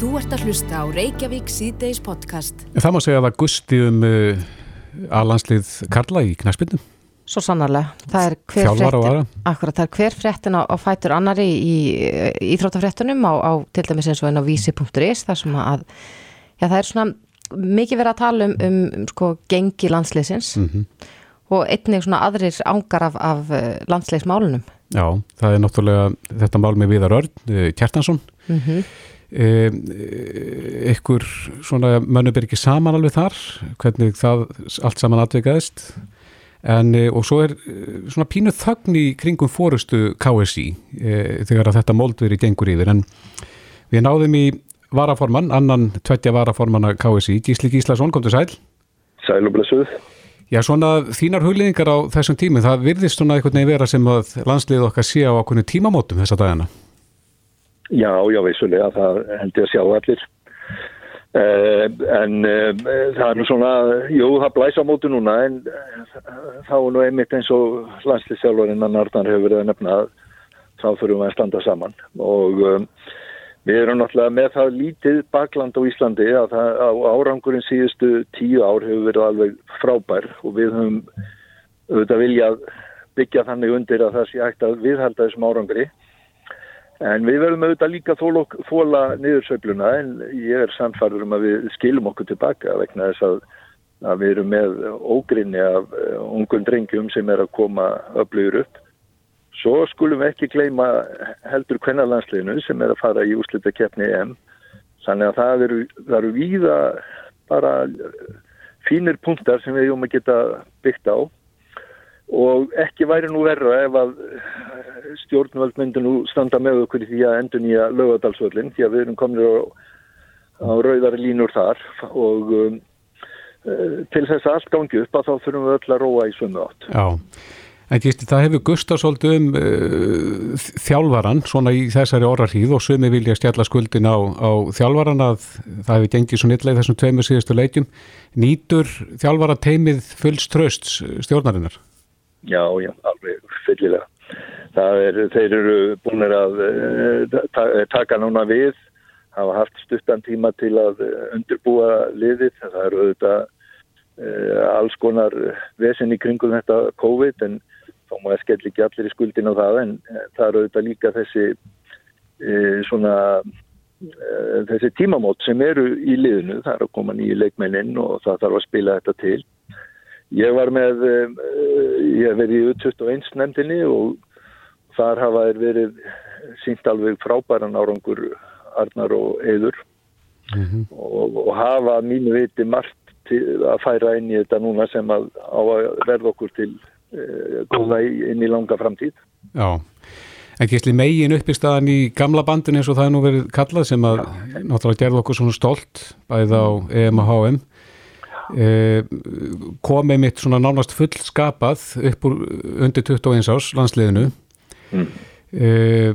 Þú ert að hlusta á Reykjavík síðdeis podcast. Það má segja að það gusti um uh, aðlandslið Karla í knæspilnum. Svo sannarlega. Það er hver fréttin, akkurat, það er hver fréttin á, á fætur annari í íþróttafréttunum á, á til dæmis eins og einn á vísi.is þar sem að, já það er svona mikið verið að tala um, um, um sko gengi landsliðsins Mhm. og einnig svona aðrir ángar af, af eh, landsliðsmálunum. Já, það er náttúrulega þetta mál með Viðar Örn, Kjartansson. Mm -hmm. Um, ykkur svona mönnum er ekki saman alveg þar, hvernig það allt saman atvikaðist. En, uh, og svo er uh, svona pínu þögn í kringum fórustu KSI uh, þegar að þetta moldveri gengur yfir. En við náðum í varaformann, annan tveggja varaformanna KSI, Gísli Gíslason, kom til sæl. Sæl og blessuð. Já, svona þínar hugleðingar á þessum tímum, það virðist svona einhvern veginn vera sem að landslið okkar sé á okkur tímamótum þessa dagana. Já, já, vissulega, það held ég að sjá allir. Uh, en uh, það er nú svona, jú, það blæsa mótu núna, en uh, þá er nú einmitt eins og landslýsjálfarinn að Narnar hefur verið að nefna að þá þurfum við að standa saman. Og um, við erum náttúrulega með það lítið bakland á Íslandi að það, á árangurinn síðustu tíu ár hefur verið alveg frábær og við höfum auðvitað viljað byggja þannig undir að það sé hægt að viðhalda þessum árangri. En við verðum auðvitað líka þóla, niðursveifluna en ég er samfærður um að við skilum okkur tilbaka vegna þess að, að við erum með ógrinni af uh, ungum drengjum sem er að koma öflugur upp. Svo skulum við ekki gleyma heldur kvennalandsliðinu sem er að fara í úslita keppni EM. Þannig að það eru, það eru víða bara fínir punktar sem við erum að geta byggt á og ekki væri nú verra ef að stjórnvöld myndi nú standa með okkur því að endur nýja lögadalsvöllin því að við erum komin á, á rauðari línur þar og um, uh, til þess að allt gangi upp að þá þurfum við öll að róa í svömmu átt. Já, en gísti, það hefur gustað svolítið um uh, þjálfaran svona í þessari orðarhýð og sumi vilja stjalla skuldin á, á þjálfaran að það hefur gengið svo nýtlega í þessum tveimur síðustu leikjum. Nýtur þjálfara teimið fullst trösts stjórnarinnar? Já, já, alveg fyllilega. Er, þeir eru búin að uh, taka núna við, hafa haft stuttan tíma til að undirbúa liðið. Það eru auðvitað uh, alls konar vesen í kringum þetta COVID en þá má ég skell ekki allir í skuldin á það en það eru auðvitað líka þessi uh, svona þessi tímamót sem eru í liðinu. Það er að koma nýju leikmennin og það þarf að spila þetta til. Ég var með, ég hef verið í U21 nefndinni og þar hafa þeir verið sínt alveg frábæran árangur Arnar og Eður mm -hmm. og, og hafa mínu viti margt að færa inn í þetta núna sem að á að verða okkur til uh, góða inn í langa framtíð. Já, en gísli megin upp í staðan í gamla bandin eins og það er nú verið kallað sem að Já. náttúrulega gerði okkur svona stolt bæðið á EM HM Eh, komið mitt svona nánast fullskapað upp úr undir 21 ás landsliðinu. Mm. eh,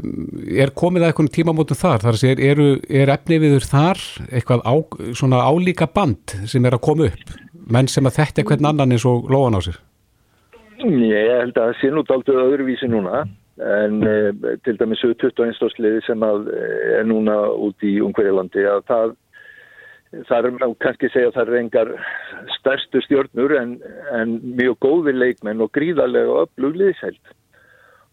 er komið að eitthvað tímamótum þar? Þar að eru, er efni viður þar eitthvað á, svona álíka band sem er að koma upp? Menn sem að þetta er hvern annan eins og lóan á sér? Ég held að það sé nút aldrei öðruvísi núna. En eh, til dæmis 21 ásliði sem að er núna út í Ungverjalandi að það Það er kannski segja að það er engar stærstu stjórnur en, en mjög góði leikmenn og gríðarlega öflugliðsheld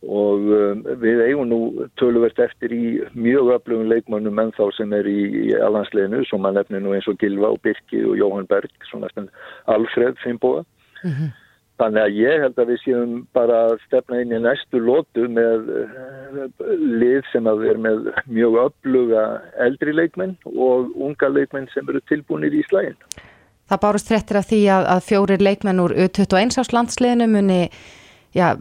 og um, við eigum nú töluvert eftir í mjög öflugum leikmennum en þá sem er í, í allansleginu sem maður nefnir nú eins og Gilva og Birki og Jóhann Berg, svona Alfred Finnbóa. Mm -hmm. Þannig að ég held að við séum bara að stefna inn í næstu lótu með lið sem að er með mjög öfluga eldri leikmenn og unga leikmenn sem eru tilbúinir í slægin. Það bárust þrettir af því að, að fjórir leikmenn úr 21 ás landsliðinu muni já,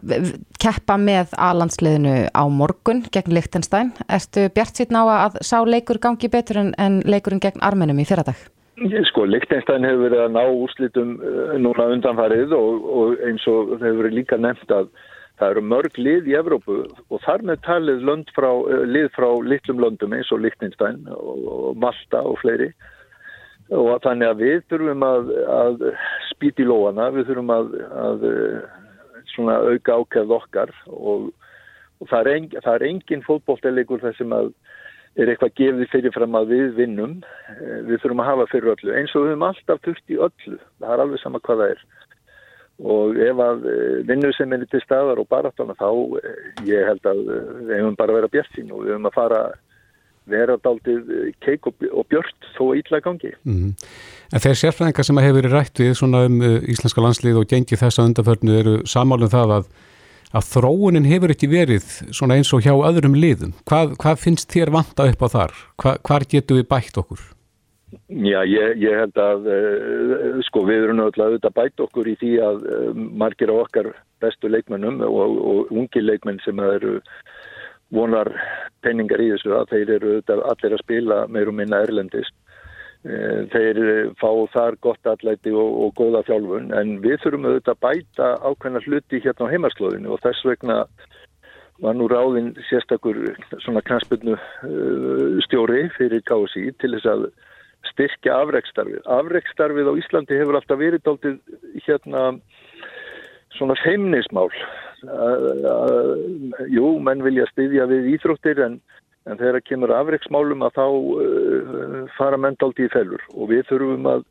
keppa með A-landsliðinu á morgun gegn Lichtenstein. Erstu bjart síðan á að sá leikur gangi betur en, en leikurinn gegn Armenum í fyrradag? Sko, Lichtenstein hefur verið að ná úrslitum núna undanfarið og, og eins og hefur verið líka nefnt að það eru mörg lið í Evrópu og þar með talið frá, lið frá litlum löndum eins og Lichtenstein og, og Malta og fleiri. Og þannig að við þurfum að, að spýti lóana, við þurfum að, að svona auka ákveð okkar og, og það er, engin, engin fótbóltelegur þar sem að er eitthvað gefið fyrirfram að við vinnum, eh, við þurfum að hafa fyrir öllu eins og við höfum alltaf þurft í öllu, það er alveg sama hvað það er og ef að eh, vinnu sem er til staðar og baráttana þá ég held að við hefum bara að vera bjart sín og við höfum að fara vera daldið keik og, björt þó ítla gangi. Mm -hmm. En þeir sérfræðingar sem hefur verið rætt við svona um íslenska landslið og gengi þessa undarförnu eru samálum það að að þróunin hefur ekki verið svona eins og hjá öðrum liðum. Hvað, hvað finnst þér vanta upp á þar? Hva, hvar getur við bætt okkur? Já, ég, ég held að uh, sko við erum náttúrulega auðvitað bætt okkur í því að uh, margir á okkar bestu leikmennum og, og ungi leikmenn sem eru vonar penningar í þessu að þeir eru auðvitað allir að spila meirum minna erlendist þeir eh, fá þar gott allæti og, og góða þjálfun en við þurfum auðvitað að bæta ákveðna hluti hérna á heimarslóðinu og þess vegna var nú ráðinn sérstakur svona knastbyrnu uh, stjóri fyrir KSI til þess að styrkja afreikstarfið. Afreikstarfið á Íslandi hefur alltaf verið dáltið hérna svona feimnismál. Jú, menn vilja styðja við íþróttir en en þegar það kemur afreiksmálum að þá uh, fara mendaldi í fellur og við þurfum að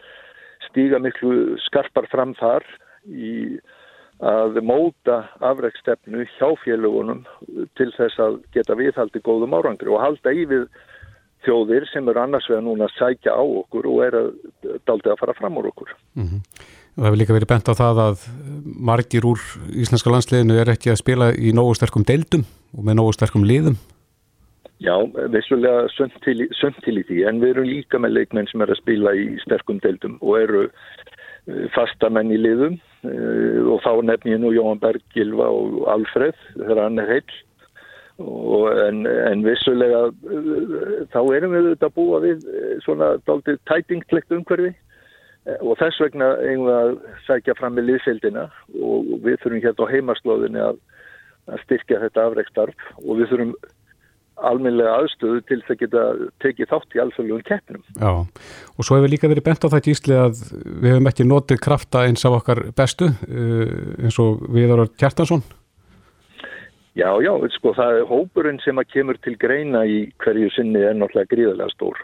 stíga miklu skarpar fram þar í að móta afreiksstefnu hjá félagunum til þess að geta viðhaldi góðum árangri og halda í við þjóðir sem eru annars vegar núna að sækja á okkur og er að daldi að fara fram úr okkur. Mm -hmm. Það hefur líka verið bent á það að margir úr íslenska landsliðinu er ekki að spila í nógu sterkum deildum og með nógu sterkum liðum. Já, vissulega sönd til, í því en við erum líka með leikmenn sem er að spila í sterkum deildum og eru eh, fastamenn í liðum eh, og þá nefn ég nú Jóhann Berg, Gilva og Alfred þegar hann er heil en, en vissulega eh, þá erum við að búa við svona daldið tætingtlegt umhverfi. Og þess vegna eigum við að sækja fram með liðfildina og við þurfum hérna á heimaslóðinni að, að styrkja þetta afreikstarf og við þurfum alminlega aðstöðu til þess að geta tekið þátt í alþjóðlegum keppnum. Já, og svo hefur líka verið bent á það gísli að við hefum ekki notið krafta eins af okkar bestu eh, eins og Viðar Kjartansson. Já, já, sko það er hópurinn sem að kemur til greina í hverju sinni er náttúrulega gríðarlega stór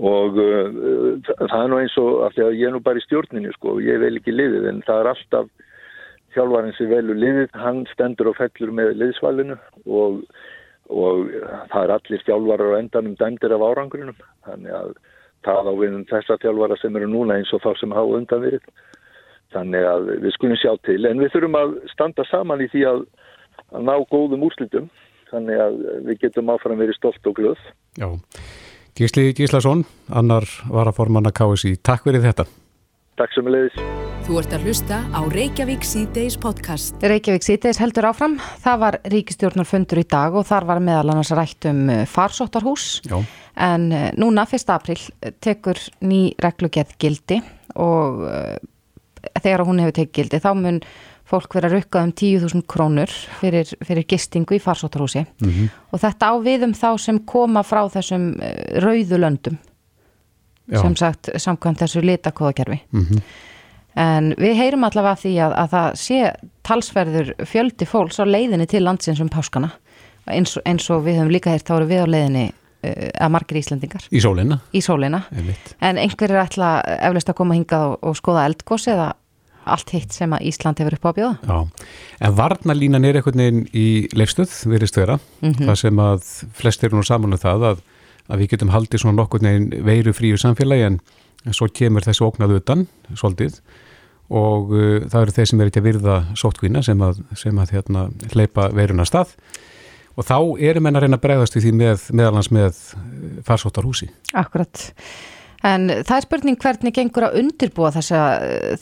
og uh, það er nú eins og af því að ég er nú bara í stjórninu sko, ég vel ekki liðið en það er alltaf þjálfarinn sem velur liðið, hann stendur og fellur með liðsvalinu og og það er allir þjálfarar á endanum dæmdir af árangrunum þannig að það á við um þessa þjálfara sem eru núna eins og þá sem hafa undan verið þannig að við skulum sjá til. En við þurfum að standa saman í því að, að ná góðum úrslitum. Þannig að við getum áfram verið stolt og glöð. Já, Gísli Gíslason annar varaformanna KSI, takk fyrir þetta. Takk sem við leiðis Þú ert að hlusta á Reykjavík C-Days podcast. Reykjavík C-Days heldur áfram. Það var ríkistjórnarfundur í dag og þar var meðal annars rætt um uh, farsóttarhús. Já. En uh, núna, 1. april, tekur ný reglugjæð gildi og uh, þegar hún hefur tekið gildi þá mun fólk vera rukkað um 10.000 krónur fyrir, fyrir gistingu í farsóttarhúsi. Mm -hmm. Og þetta á við um þá sem koma frá þessum uh, rauðulöndum, Já. sem sagt samkvæmt þessu litakóðakerfi. Mhm. Mm En við heyrum allavega því að, að það sé talsverður fjöldi fólks á leiðinni til landsins um páskana eins, eins og við höfum líka heyrt þá eru við á leiðinni uh, að margir Íslandingar. Í sólina? Í sólina. En einhver er ætla eflust að koma hingað og, og skoða eldgós eða allt hitt sem að Ísland hefur upp á að bjóða. Já, en varnalínan er einhvern veginn í leifstöð, virðist vera, mm -hmm. það sem að flest eru nú saman um það að, að við getum haldið svona nokkur veiru fríu samfélagi en en svo kemur þessu ógnað utan svolítið og uh, það eru þeir sem er ekki að virða sótkvína sem að, sem að hérna, hleypa veiruna stað og þá erum enn að reyna að bregðast við því með, meðalans með uh, farsóttarhúsi. Akkurat. En það er spurning hvernig gengur að undirbúa þessa,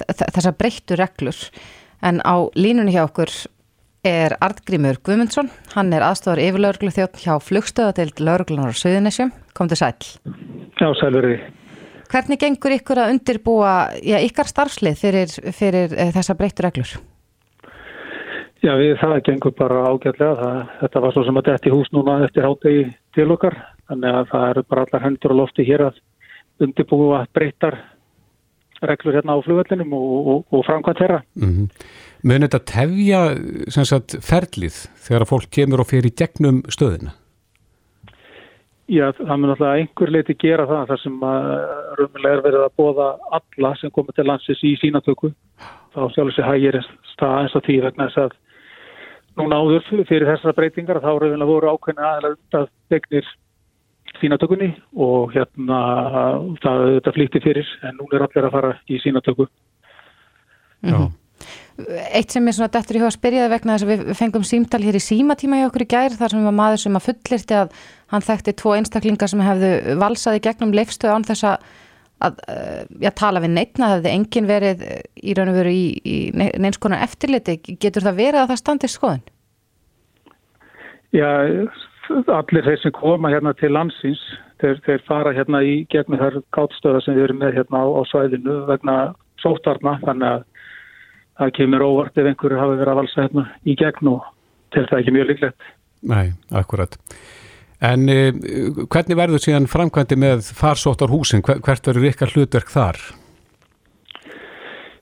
þessa breyttu reglur en á línunni hjá okkur er Artgrímur Guðmundsson, hann er aðstofar yfirlaurglu þjótt hjá flugstöðadeild laurglunar á Suðunisjum, kom til sæl. Já, sælverið. Hvernig gengur ykkur að undirbúa já, ykkar starfslið fyrir, fyrir e, þessa breyttu reglur? Já, við, það gengur bara ágætlega. Það, þetta var svo sem að þetta í hús núna eftir hátegi til okkar. Þannig að það eru bara allar hendur og lofti hér að undirbúa breyttar reglur hérna á flugvellinum og, og, og framkvæmt þeirra. Mm -hmm. Mönir þetta tefja sagt, ferlið þegar að fólk kemur og fer í gegnum stöðina? Já, það mun alltaf einhver leiti gera það þar sem að raumilega er verið að bóða alla sem komið til landsins í sínatöku. Þá sjálfur sér hægir stað eins og því vegna þess að núna áður fyrir þessara breytingar þá raumilega voru ákveðin aðeins að degnir sínatökunni og hérna það, það flýtti fyrir en nú er allir að fara í sínatöku. Já. Eitt sem er svona dættur í huga að spyrjaði vegna þess að við fengum símtal hér í símatíma hjá okkur í gær þar sem var maður sem að fullirti að hann þekkti tvo einstaklingar sem hefðu valsaði gegnum leifstöð án þess að, að já, tala við neittna, það hefði engin verið í raun og veru í, í neins konar eftirliti. Getur það verið að það standi skoðun? Já, allir þeir sem koma hérna til landsins, þeir, þeir fara hérna í gegnum þær gáttstöða sem við erum með hérna á, á svæðinu vegna sóttarna, þannig að það kemur óvart ef einhverju hafi verið að valsa hérna í gegn og til það ekki mjög líklegt. Nei, akkurat. En uh, hvernig verður síðan framkvæmdi með farsóttar húsin? Hvert verður ykkar hlutverk þar?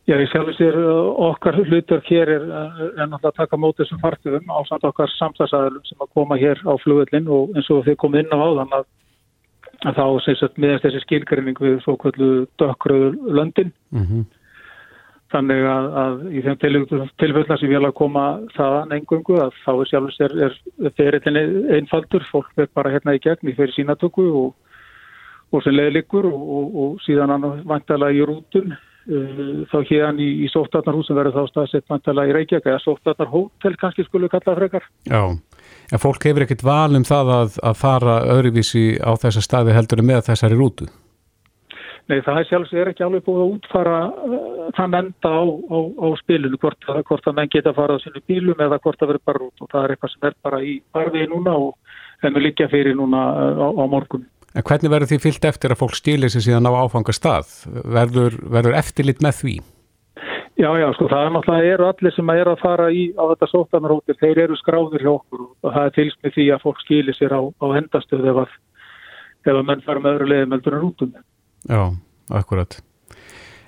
Já, ég sjálf sér okkar hlutverk hér er, er náttúrulega að taka mótið sem fartuðum á samt okkar samstagsæðalum sem að koma hér á flugvöldin og eins og þau komið inn á áðan að, að þá segist meðast þessi skilgrinning við svo kvöldu dökkröður löndin. Mm -hmm. Þannig að, að í þeim tilfellna sem ég vil að koma þaðan engungu að þá er sjálfur sér er, ferillin einfaldur, fólk verð bara hérna í gegn í fyrir sínatöku og, og sem leðlikur og, og, og síðan vantala í rútun uh, þá hérna í, í sóttarnarhúsum verður þá staðsett vantala í Reykjavík eða sóttarnarhótel kannski skulle kalla frekar. Já, en fólk hefur ekkit val um það að, að fara öðruvísi á þessa staði heldur með þessari rútu? Nei, það er sjálfs er ekki alveg búið að útfara uh, þann enda á, á, á spilinu hvort, hvort að menn geta að fara á sinu bílum eða hvort að vera bara út og það er eitthvað sem er bara í barfiði núna og en við liggja fyrir núna uh, á, á morgun. En hvernig verður því fyllt eftir að fólk stílir sér síðan á áfangastað? Verður, verður eftirlit með því? Já, já, sko, það er náttúrulega eru allir sem er að fara í á þetta sóttanarhóttir, þeir eru skráður hjá okkur og það er tilsmið því að fólk stílir sér á, á hendastöð ef að, ef að menn fara með öðru leiðum heldur en rútum. Já, akkurat.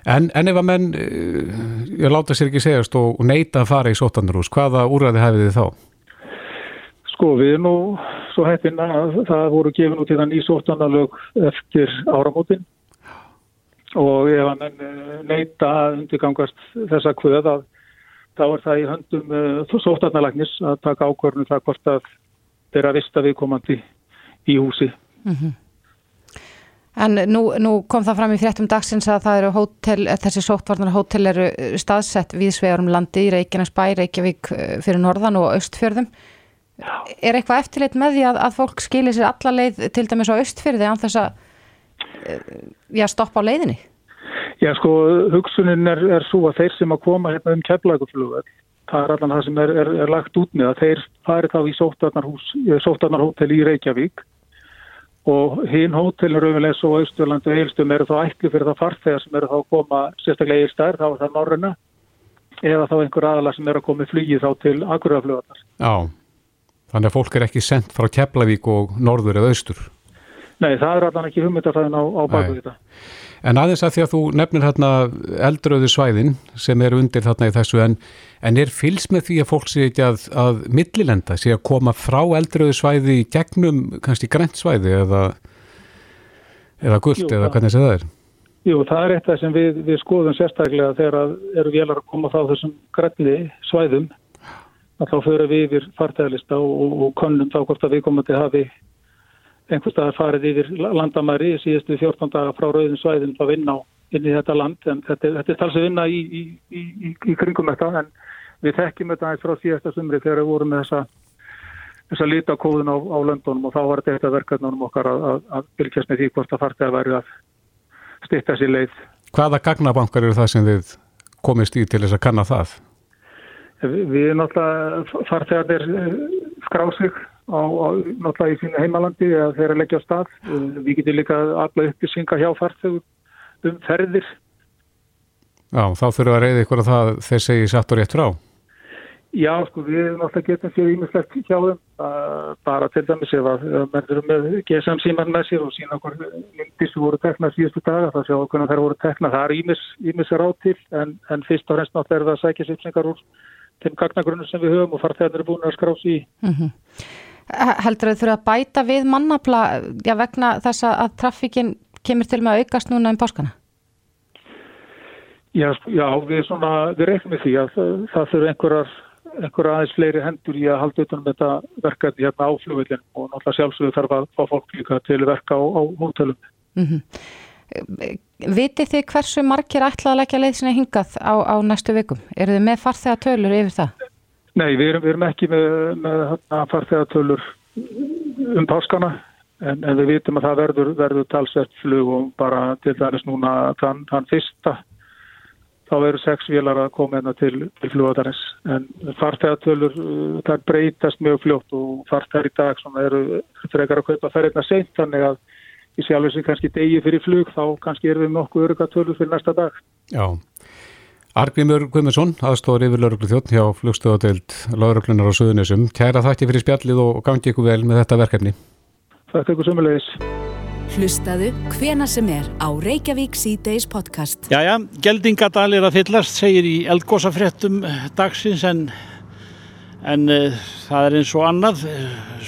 En, en ef að menn, ég láta sér ekki segjast og, og neita að fara í sóttanarhús, hvaða úræði hefði þið þá? Sko við erum nú svo heppin að það voru gefin út í þann í sóttanarlög eftir áramótin og ef að menn neita að undirgangast þessa kvöð að þá er það í höndum uh, sóttanarlagnis að taka ákvörnum það hvort að þeirra vista viðkomandi í húsi. Mm -hmm. En nú, nú kom það fram í fréttum dagsins að það eru hótel, þessi sóttvarnar hótel eru staðsett viðsvegar um landi í Reykjanes bæ, Reykjavík fyrir norðan og austfjörðum. Já. Er eitthvað eftirleitt með því að, að fólk skilir sér alla leið til dæmis á austfjörði án þess að já, stoppa á leiðinni? Já sko, hugsunin er, er svo að þeir sem að koma hérna um keflaguflugvel, það er allan það sem er, er, er lagt út með að þeir fari þá í sóttvarnarhótel í Reykjavík og hinn hótelin Rauðvilegs og Ísturlandu og Eilstum eru þá ætli fyrir það farþegar sem eru þá að koma sérstaklega í stær, þá er það Norröna eða þá einhver aðala sem eru að koma í flugið þá til Akuraflugarnar. Já, þannig að fólk er ekki sendt frá Keflavík og Norður eða Östur. Nei, það er allan ekki hugmyndafæðin á, á baku þetta. En aðeins að því að þú nefnir hérna eldröðu svæðin sem eru undir þarna í þessu en, en er fylgs með því að fólk sé ekki að, að millilenda, sé að koma frá eldröðu svæði í gegnum kannski grænt svæði eða, eða gullt Jú, eða hvernig það er? Jú, það er eitt af sem við, við skoðum sérstaklega þegar eru vélar að koma frá þessum grænni svæðum að þá förum við yfir fartæðalista og, og, og konnum þá hvort að við að hafi einhvers staðar farið yfir landamæri síðustu 14 daga frá rauðin svæðin að vinna inn í þetta land en þetta, þetta er talsið vinna í, í, í, í kringum þetta en við þekkjum þetta aðeins frá síðasta sumri þegar við vorum með þessa, þessa lítakóðun á, á löndunum og þá var þetta verkefnunum okkar að, að, að bylgjast með því hvort að fartið að verðu að styrta sér leið. Hvaða gagnabankar eru það sem þið komist í til þess að kanna það? Við, við náttúrulega fartegarnir skráð sig á, á náttúrulega í sínu heimalandi að þeirra leggja á stað. Við getum líka alla upplýsingar hjá fartegum um ferðir. Já, þá þurfum við að reyða ykkur að það þeir segi satt og rétt frá. Já, sko, við náttúrulega getum sér ímislegt hjá þeim. Bara til dæmis ef að menn eru með GSM síman með sér og sína okkur myndir sem voru teknað síðustu daga. Það séu okkur að þær voru teknað. Það er ímis, ímis ráð til en, en fyrst og fremst náttúrulega er það að sækja sýpsingar úr þeim gagnagrunum sem við höfum og farþegarnir er búin að skrási í. Mm -hmm. Heldur þau þurfa að bæta við mannafla já, vegna þess að traffíkin kemur til með að aukast núna um páskana? Já, já við, svona, við reiknum með því að það, þurfa einhverjar, einhverjar aðeins fleiri hendur í að halda utan með um þetta verkefni hérna á flugvillin og náttúrulega sjálfsögðu þarf að fá fólk líka til verka á, á hótelum. Mm -hmm. Vitið þið hversu margir ætla að leggja leið sinni hingað á, á næstu vikum? Eru þið með farþegatölur yfir það? Nei, við erum, við erum ekki með, með farþegatölur um páskana en, en við vitum að það verður, verður talsett flug og bara til dæmis núna þann, þann fyrsta þá verður sex vélar að koma hérna til, til fljóðarins. En farþegatölur, uh, það breytast mjög fljótt og farþegar í dag sem eru frekar að kaupa ferðina seint, þannig að í sjálfur sem kannski degi fyrir flug, þá kannski erum við nokkuð örugatölur fyrir næsta dag. Já. Argrimur Guðmundsson, aðstóður yfir lauruglu þjótt hjá flugstöðadeild lauruglunar á Suðunisum. Kæra þætti fyrir spjallið og gangi ykkur vel með þetta verkefni. Þakka ykkur sömulegis. Hlustaðu hvena sem er á Reykjavík C-Days podcast. Jæja, geldingadal er að fyllast, segir í eldgósafréttum dagsins en, en uh, það er eins og annað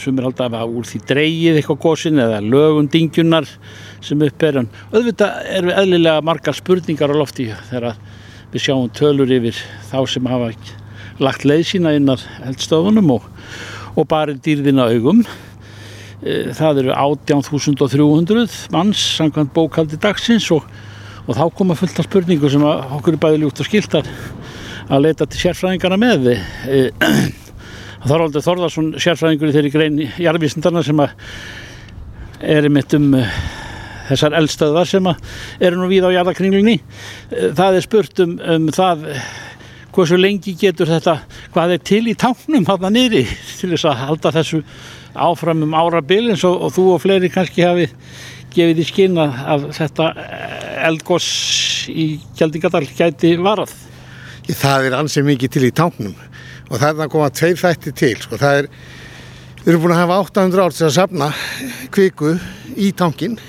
sem er alltaf að úr því dreyið eitthvað gósin eða lögum dingjunar sem uppber en auðvitað er við eðlilega margar spurningar á lofti þegar við sjáum tölur yfir þá sem hafa lagt leið sína innar eldstofunum og, og bara dýrðina augum. Eh, það eru 18.300 manns samkvæmt bókaldi dagsins og, og þá koma fullt af spurningu sem okkur er bæði ljútt og skilt að, að leita til sérfræðingarna með. Eh, Þorvaldur Þorðarsson sérfræðingur í þeirri grein jarðvísindarna sem er mitt um eh, þessar eldstöðar sem eru nú við á jarðakringlunni það er spurt um, um það hversu lengi getur þetta hvað er til í tánum hafða niðri til þess að halda þessu áfram um árabil eins og, og þú og fleiri kannski hafi gefið í skinn að þetta eh, eldgós í Gjaldingadal gæti varað. Það er ansið mikið til í tánum og það er að koma tveir þætti til. Sko. Það er, við erum búin að hafa 800 ár til að safna kviku í tankin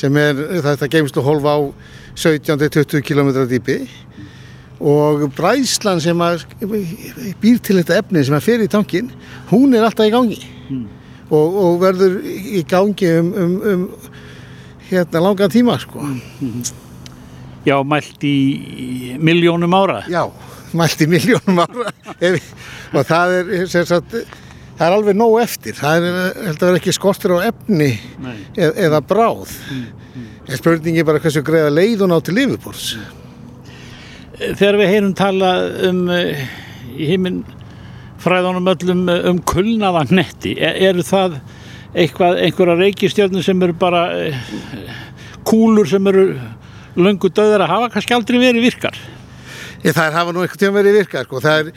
sem er þetta geimslu hólfa á 17-20 km dýpi og bræslan sem býr til þetta efni sem er fyrir í tankin, hún er alltaf í gangi mm. og, og verður í gangi um, um, um hérna langa tíma sko. Mm. Já, mælt í miljónum ára. Já, mælt í miljónum ára og það er, sagt, það er alveg nóg eftir. Það er, held að vera ekki skortur á efni eð, eða bráð. Mm. mm. Spurningi er bara hversu greiða leiðun á til lifubors. Þegar við heyrum tala um uh, í heiminn fræðunum öllum eh, um kulnaða netti er, eru það eitthvað, einhverja reykistjörnum sem eru bara eh, kúlur sem eru löngu döður að hafa kannski aldrei verið virkar Ég, það er hafa nú eitthvað tíma verið virkar sko. það er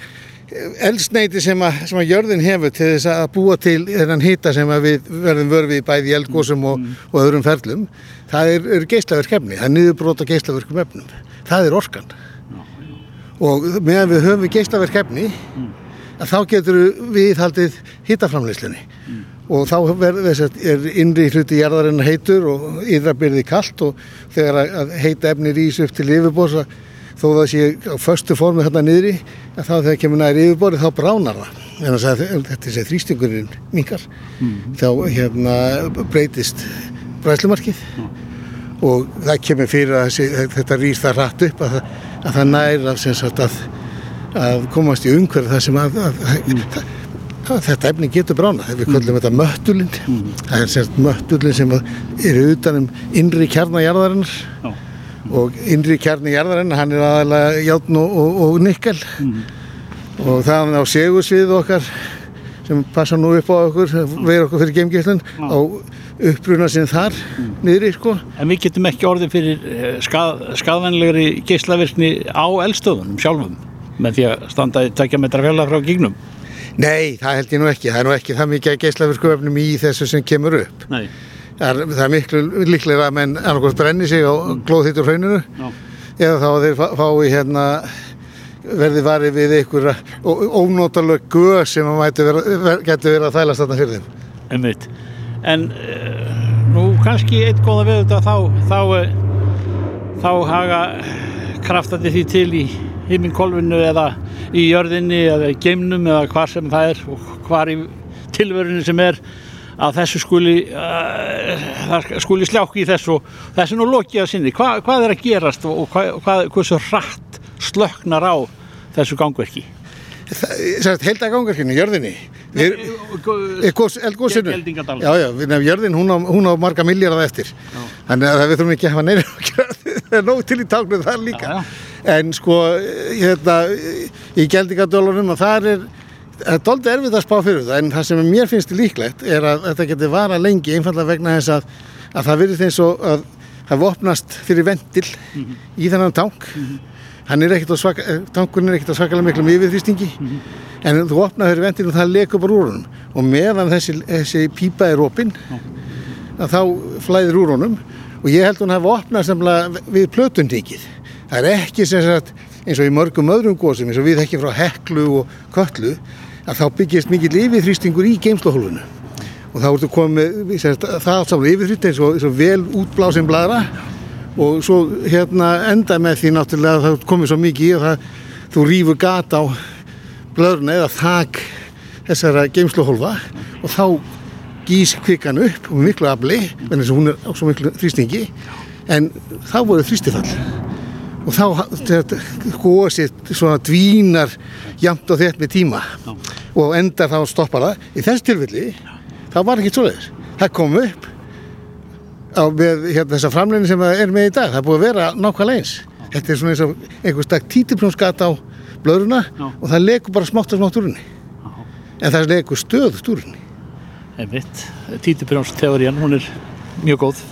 eldsneiti sem að, sem að jörðin hefur til þess að búa til þennan hýta sem við verðum vörfið bæði í eldgósum og, mm. og öðrum ferlum það er, er geislaverk efni, það er niðurbróta geislaverkum efnum, það er orkan. Og meðan við höfum geislaverk efni mm. þá getur við haldið hittaframleyslunni mm. og þá verður, er innri hluti jarðarinn heitur og yðra byrði kallt og þegar að heita efni rýs upp til yfirbósa þó það sé á förstu formu hérna niðri að þá þegar kemur næri yfirbóri þá bránar það en þess að þetta sé þrýstingurinn mingar mm. þá hérna breytist bræslumarkið mm. og það kemur fyrir að þessi, þetta rýs það rætt upp að, að það næra sem sagt að að komast í umhverf þar sem að, að, að, að þetta efni getur brána við kallum mm. þetta möttulinn mm. það er sérst möttulinn sem er utanum innri kjarnajarðarinnar. Og innri kjarnajarðarinnar hann er aðalega játn og, og, og nikkel mm. og það á segursvið okkar sem passa nú upp á okkur veir okkur fyrir geimgeislun oh. á uppbruna sem þar mm. niðri sko. En við getum ekki orðið fyrir eh, skað, skadvænlegri geislavirkni á eldstöðunum sjálfum með því að standa í tækja metra fjalla frá gígnum? Nei, það held ég nú ekki. Það er nú ekki það mikið geislaverkuöfnum í þessu sem kemur upp. Nei. Er, það er miklu líklega að menn annarkort brenni sig á mm. glóðhýttur hrauninu eða þá að þeir fái hérna verði varið við einhverja ónótalega guð sem getur verið að þælast þarna fyrir þeim. Einmitt. En uh, nú kannski eitt góða við þetta þá þá, þá, þá haga kraftandi því til í himminkolvinu eða í jörðinni eða í geimnum eða hvað sem það er og hvað í tilverunni sem er að þessu skuli uh, skuli sljáki í þessu þessu nú lokið að sinni. Hva, hvað er að gerast og hvað, hversu hratt slöknar á þessu gangverki? Held að gangarkynni, jörðinni. Eldgóðsunu Já, já, jörðin hún á, hún á marga miljardar eftir. Já. Þannig að við þurfum ekki að hafa neina það er nóg til í táknuð þar líka. Já, já. En sko, hérna í geldingadölunum og það er Það er doldið erfitt að spá fyrir það en það sem mér finnst líklegt er að þetta getur vara lengi einfallega vegna þess að, að það virðist eins og að það vopnast fyrir vendil mm -hmm. í þennan tank mm -hmm. er svaka, eh, tankurinn er ekkert á svakalega miklum yfirþrýstingi mm -hmm. en þú opnaður fyrir vendil og það lekur bara úr honum og meðan þessi, þessi pípa er opinn að þá flæðir úr honum og ég held að hún hafa opnað við plötundíkið það er ekki sem sagt eins og í mörgum öðrum góðsum eins og við ekki frá heklu og köllu að þá byggjast mikið yfirþrýstingur í geimslahólfinu og þá ertu komið það allt saman yfirþrýst eins og, eins og vel útblásin bladra. Og svo hérna enda með því náttúrulega að það komið svo mikið í og það þú rýfur gata á blöðurna eða þak þessara geimslahólfa og þá gís kvikan upp og miklu afli en þess að hún er á svo miklu þrýstingi. En þá voru þrýstifall og þá gósið svona dvínar jamt og þett með tíma Já. og endar þá stoppar það. Í þess tilfelli þá var ekki svoleiðis. Það kom upp á með hérna, þessa framlegin sem það er með í dag. Það er búið að vera nákvæmlega eins. Þetta er svona eins og einhver stakk títipljónsgat á blöðruna Já. og það legur bara smátt og smátt úr henni. En það legur stöðust úr henni. Einmitt, títipljónsteórian hún er mjög góð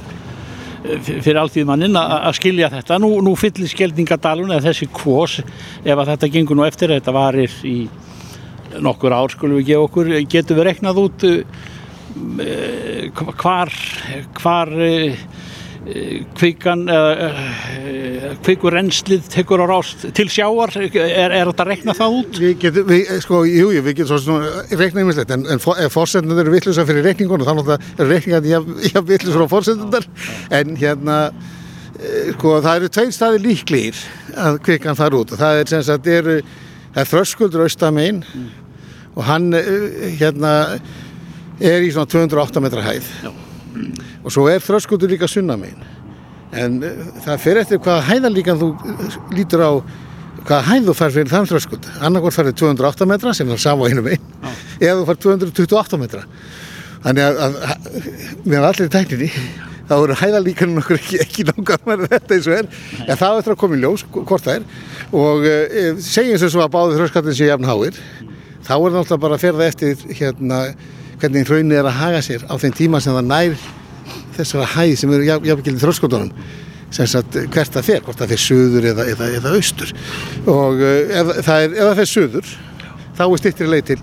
fyrir alltíðmannin að skilja þetta. Nú, nú fyllir skeldingadalun eða þessi kvós ef að þetta gengur nú eftir, þetta varir í nokkur ár skulum við gefa okkur, getur við reknað út uh, hvar, hvar uh, kvikan kvikur enslið tekur á rást til sjáar er, er þetta að rekna það út? Við getum, við, sko, jú, jú, við getum svona rekna yfirleitt en, en fórsendunar eru vittlusar fyrir rekningunum þannig að það eru rekningar vittlusar á fórsendunar en hérna sko það eru tveir staði líklegir að kvikan þar út. Það er sem sagt eru, það er þröskuldur austamein mm. og hann hérna er í svona 208 metra hæð. Já og svo er þröskuldur líka sunnamegin en uh, það fer eftir hvaða hæðalíkan þú eh, lítur á hvaða hæð þú fær fyrir þann þröskuld annarkort færði 208 metra sem er sama á einu megin ah. eða þú fær 228 metra. Þannig að, að, að meðan allir tækninni. Þá eru hæðalíkanum okkur ekki, ekki með þetta eins og er. En það er eftir að koma í ljós hvort það er. Og uh, segjum sem svo að báði þröskaldin sé jafn háir. Þá er það náttúrulega bara að ferða eftir hérna hvernig hraunin er að haga sér á þeim tíma sem það nær þessara hæð sem eru jáfnveikildið þróskóttunum sem sagt hvert það fer, hvort það fer söður eða, eða, eða austur. Og uh, ef það er, ef það fer söður þá er styrtir leið til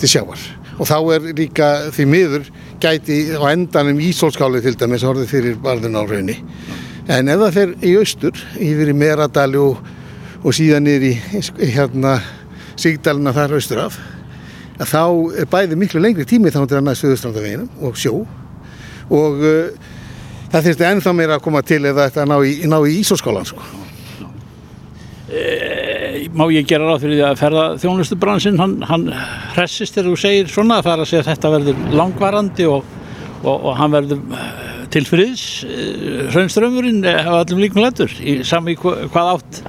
til sjáar og þá er líka því miður gæti á endanum ísólskáli til dæmis orðið fyrir barðun á raunni en ef það fer í austur yfir í Meradali og, og síðan niður í, í hérna Sigdalina þar austur af að þá er bæði miklu lengri tími þá til að næða söðustrandaveginum og sjó. Og uh, það þurfti ennþá meira að koma til eða þetta ná í, ná í Ísóskólan sko. e, Má ég gera ráð fyrir því að ferða þjónustubransin hann, hann hressist þegar þú segir svona að fara að segja að þetta verður langvarandi og, og, og hann verður eh, til friðs. Hraunströmmurinn á allum líkum lettur í sami hvað átt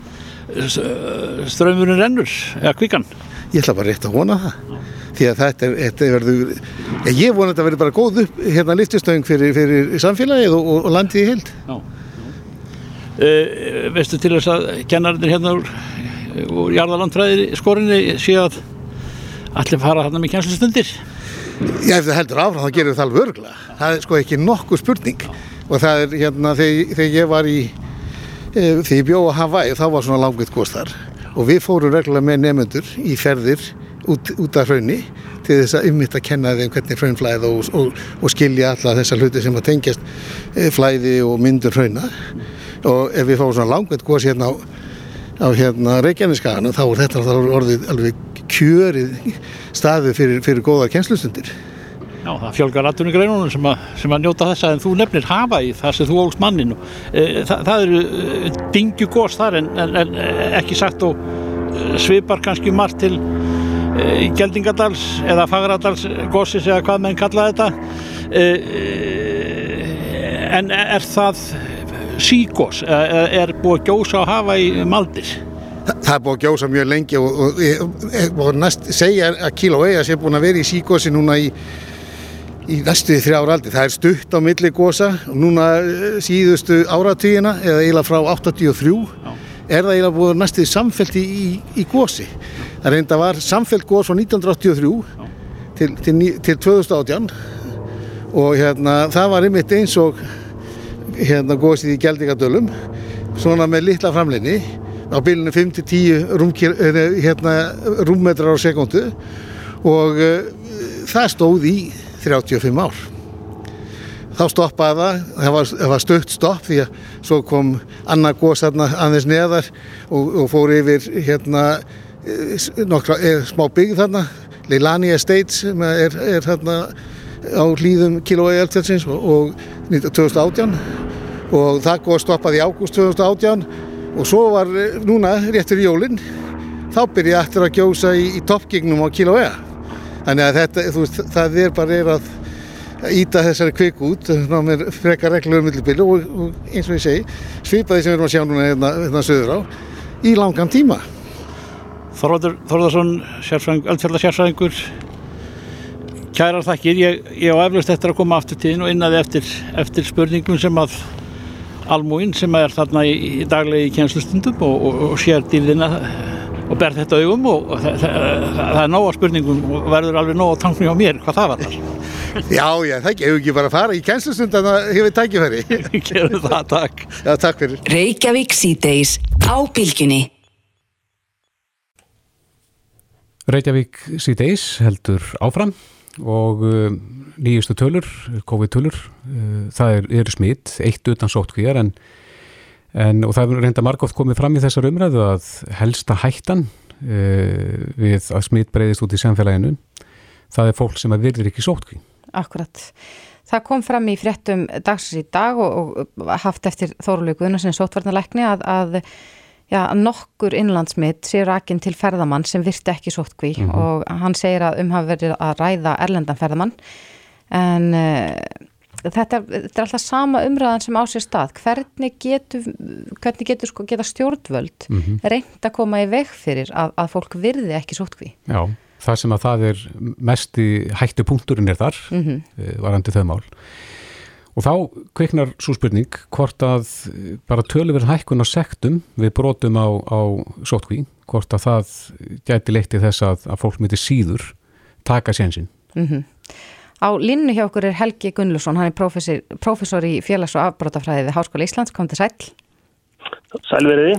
strömmurinn rennur eða kvikan. Ég ætla bara rétt að vona það því að þetta, þetta verður ég vona að þetta verður bara góð upp hérna listustöðing fyrir, fyrir samfélagið og, og landið í hild Já, já. Uh, Veistu til þess að kennarinnir hérna úr, úr jarðalandfræðir skorinni séu að allir fara hérna með kjænslustundir Já, ef það heldur áfram þá gerir það alveg örgla það er sko ekki nokkuð spurning. Já. og það er hérna þegar, þegar ég var í e, þegar ég bjóð á Hawaii þá var svona langið góðst þar og við fórum reglulega með nefnendur í ferðir út, út af hraunni til þess að ummitt að kenna þeim hvernig hraun flæða og, og, og skilja alla þessar hluti sem að tengjast eh, flæði og myndur hrauna. Og ef við fáum svona langveit góðs hérna á, á hérna Reykjaneskaðan þá er þetta orðið alveg kjörið staðu fyrir, fyrir góðar kennslustundir. Já, það fjölgar aðtunni greinunum sem, sem að njóta þessa en þú nefnir hafa í það sem þú ógst mannin e, það, það eru e, dingju góðs þar en, en, en ekki sagt og svipar kannski margt til í Geldingadals eða Fagradals gósis eða hvað menn kalla þetta en er það sígós eða er búið að gjósa að hafa í maldir? Það er búið að gjósa mjög lengi og, og, og, og næst segja að Kilauea sé búin að vera í sígósi núna í í næstu þrjára aldi. Það er stutt á milli gósa og núna síðustu áratvíina eða eiginlega frá 83 Já. Er það eiginlega búið næstuði samfellt í, í, í gósi. Það reynda var samfellt gós frá 1983 til, til, til 2018 og hérna það var einmitt eins og hérna gósið í Gjaldingadölum svona með litla framleginni á bylunum 5-10 hérna, rúmmetrar á sekundu og uh, það stóð í 35 ár. Þá stoppaði það, það var, var stökt stopp því að svo kom annað góðs aðeins neðar og, og fór yfir hérna eh, nokkra er, smá byggð þarna, Leilani Estates er, er þarna á hlýðum kilói eldfjöldsins og, og 2018 og það góð stoppaði í ágúst 2018 og svo var eh, núna réttur í jólinn þá byrjaði aftur að gjósa í, í toppgignum á kilói þannig að þetta, veist, það er bara er að íta þessari kvik út ná með frekar reglur um millibili og, og eins og ég segi, svipaði sem við erum að sjá núna hérna, hérna söður á í langan tíma. Þorvaldur Þorðarsson, eldfjörða sérsvæðingur Kærar þakkir, ég, ég á eflust eftir að koma aftur tíðin og innaði eftir, eftir spurningum sem að almúinn sem er þarna í, í daglegi kjenslustundum og, og, og sér dýrðina og ber þetta augum og það, það, það er nóga spurningum og verður alveg nóga tankni á mér hvað það var þar Já, já, það gefur ekki bara að fara í kennslustund að hefur tækifæri? Gefur það, takk. Já, takk fyrir. Reykjavík síðdeis á bylginni Reykjavík síðdeis heldur áfram og uh, nýjustu tölur, COVID-tölur uh, það eru er smitt, eitt utan sótkvíjar en En, og það er reynda margótt komið fram í þessar umræðu að helsta hættan uh, við að smitt breyðist út í samfélaginu, það er fólk sem að virðir ekki sótkví. Akkurat. Það kom fram í fréttum dagsins í dag og, og haft eftir Þórulegu sem sótvarnalækni að, að já, nokkur innlandsmitt sé rakin til ferðamann sem virti ekki sótkví mm -hmm. og hann segir að um hafa verið að ræða erlendan ferðamann en uh, þetta, þetta er alltaf sama umræðan sem á sér stað hvernig getur, hvernig getur sko, geta stjórnvöld mm -hmm. reynd að koma í veg fyrir að, að fólk virði ekki sótkví Já, það sem að það er mest í hættu punkturinn er þar mm -hmm. varandi þau mál og þá kveiknar svo spurning hvort að bara tölurverðin hækkun á sektum við brotum á, á sótkví hvort að það gæti leitti þess að, að fólk myndi síður taka sénsinn mm -hmm. Á linnu hjá okkur er Helgi Gunnlusson, hann er professor, professor í félags- og afbrótafræði við Háskóla Íslands, kom til sæl. Sælveriði.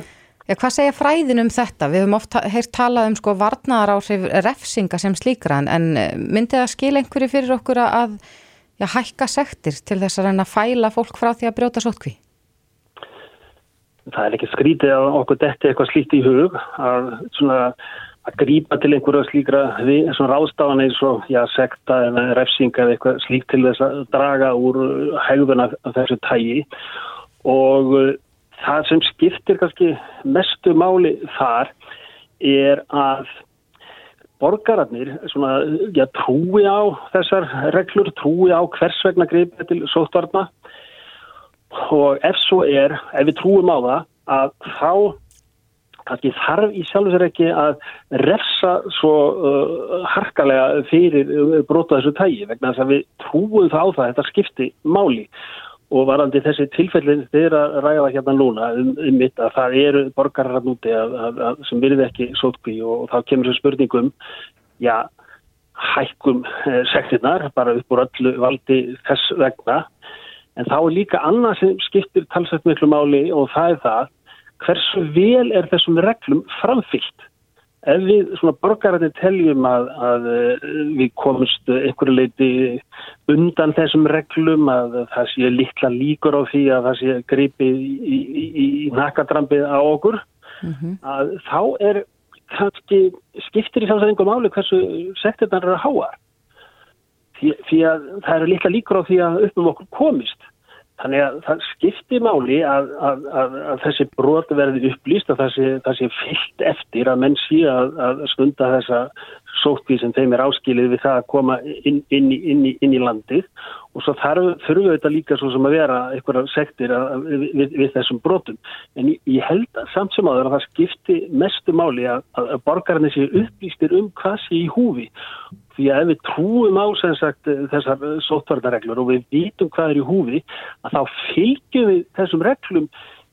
Ja, hvað segja fræðin um þetta? Við höfum oft heyrt talað um sko varnaðar áhrif refsinga sem slíkra en eh, myndi það skil einhverju fyrir okkur að já, hækka sektir til þess að reyna að fæla fólk frá því að brjóta sótkví? Það er ekki skrítið að okkur detti eitthvað slíkt í hug að svona að grípa til einhverja slíkra ráðstafan eins og já, sekta eða refsinga eða eitthvað slíkt til þess að draga úr hegðuna þessu tægi og uh, það sem skiptir kannski mestu máli þar er að borgararnir svona, já, trúi á þessar reglur, trúi á hvers vegna greipa til sóttvarna. Og ef svo er, ef við trúum á það að þá kannski þarf í sjálf sér ekki að refsa svo uh, harkalega fyrir uh, brota þessu tægi vegna þess að við trúum það á það þetta skipti máli og varandi þessi tilfellin þeir að ræða hérna núna um, um mitt að það eru borgarar að núti að, að, að, sem virði ekki sótkví og, og þá kemur þessu spurningum já, hækkum eh, sektinnar bara upp úr öllu valdi þess vegna. En þá er líka annað sem skiptir talsett miklu máli og það er það hversu vel er þessum reglum framfyllt ef við svona borgarætti teljum að, að eh, við komumst einhverju leiti undan þessum reglum að það sé litla líkur á því að það sé gripi í, í, í, nakadrampið á okkur mm -hmm. að þá er kannski skiptir í samsæðingum áli hversu sektirnar eru að háa því, því að það eru litla líkur á því að upp um okkur komist Þannig að það skipti máli að, að, að, að þessi brot verði upplýst að það sé, það sé fyllt eftir að menn sé að stunda þessa sótkvíð sem þeim er áskilið við það að koma inn, inn, inn, inn í landið og svo þurfum við þetta líka svo sem að vera einhverja sektir við, við, við þessum brotum. En ég, held að samt sem áður að það skipti mestu máli að, að borgarnir sé upplýstir um hvað sé í húfi. Því að ef við trúum á sagt, þessar sótvarnareglur og við vitum hvað er í húfi að þá fylgjum við þessum reglum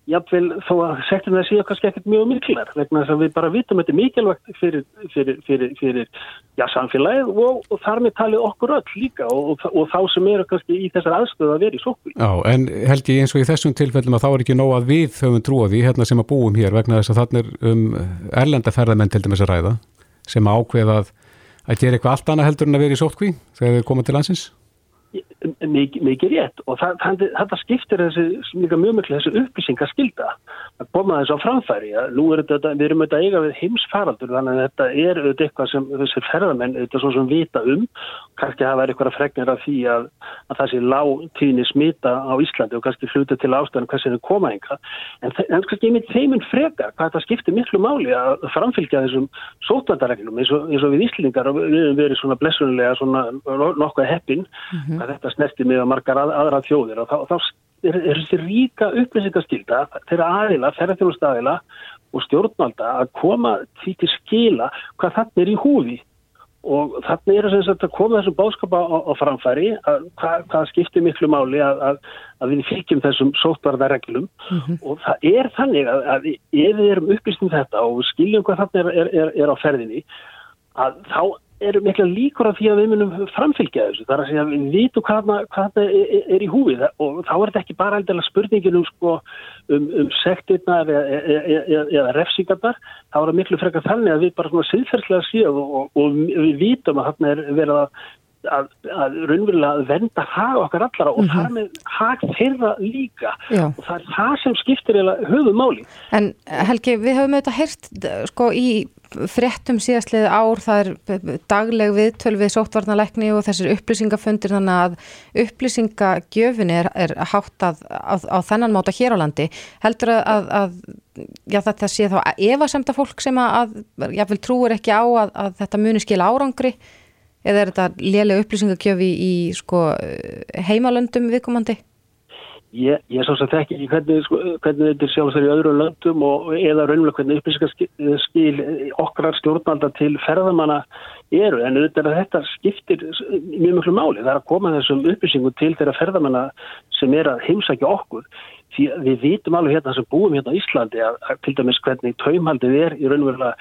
jáfnveil þó að sektum það séu kannski ekkert mjög miklar vegna þess að við bara vitum þetta mikilvægt fyrir, fyrir, fyrir, fyrir já, samfélagið og, og þar með talið okkur öll líka og, og, og þá sem eru kannski í þessar aðstöðu að vera í sókví. Já, en held ég eins og í þessum tilfellum að þá er ekki nóg að við höfum trúið í hérna sem að búum hér vegna þess að er um erlendaferðamenn til dæmis að ræða sem ákveðað að gera eitthvað allt annað heldur en að vera í sótkví þegar þau koma til landsins? Mikið, mikið rétt. Og það, það, þetta skiptir þessi mjög mjög þessi upplýsingaskilda að koma þess á framfæri að nú er þetta, við erum auðvitað eiga við heimsfaraldur þannig að þetta er auðvitað eitthvað sem þessir ferðamenn auðvitað svo sem vita um. Kannski hafa verið eitthvað fregnir af því að, að það sé lágtíðni smita á Íslandi og kannski hluta til ástæðan hvað sem er koma enga en, en kannski einmitt þeiminn frekar hvað þetta skiptir miklu máli að framfylgja þessum sótvandareglum eins, eins og við Íslingar og við að þetta snerti með margar að, aðra þjóðir og þá, þá er, er þessi ríka upplýsingaskylda þeirra aðila, ferðarþjóðustæðila og stjórnvalda að koma því til skila hvað þannig er í húfi og þannig er þess að koma þessum báskapa á, á framfæri að hvað, hvað skiptir miklu máli að, að, að við fylgjum þessum sótvarðarreglum mm -hmm. og það er þannig að, að ef við erum upplýstum þetta og skiljum hvað þannig er, er, er á ferðinni að þá eru mikla líkur af því að við munum framfylgja þessu. Það er að segja við vitum hvað það er, í húið og þá er þetta ekki bara alltaf spurningin um, sko, um, um sektirna eða, eða, eða, eða refsingarnar. Þá er það miklu frekar þannig að við bara svona siðferðslega séum og, og, og við vitum að þarna er verið að að, að raunverulega venda hag okkar allara og mm -hmm. þar með hag þeirra líka Já. og það er það sem skiptir höfum máli. En Helgi, við höfum auðvitað heyrt sko í fréttum síðastliði ár, það er dagleg viðtöl við sóttvarnalekni og þessir upplýsingafundir þannig að upplýsingagjöfin er, er hátt að, á, á þennan máta hér á landi. Heldur að, að já, þetta sé þá efasemta fólk sem að, ég vil trúur ekki á að þetta muni skila árangri eða er þetta lélega upplýsingagjöfi í sko, heimalöndum viðkomandi? Ég, ég svo sem þekk ekki hvernig, sko, hvernig þetta er sjálfsverð í öðrum löndum og eða raunverulega hvernig upplýsingarskil okkar stjórnvalda til ferðamanna eru en þetta skiptir mjög mjög máli. Það er að koma þessum upplýsingum til þeirra ferðamanna sem er að heimsækja okkur því við vitum alveg hérna sem búum hérna á Íslandi að, að til dæmis hvernig taumhaldið er í raunverulega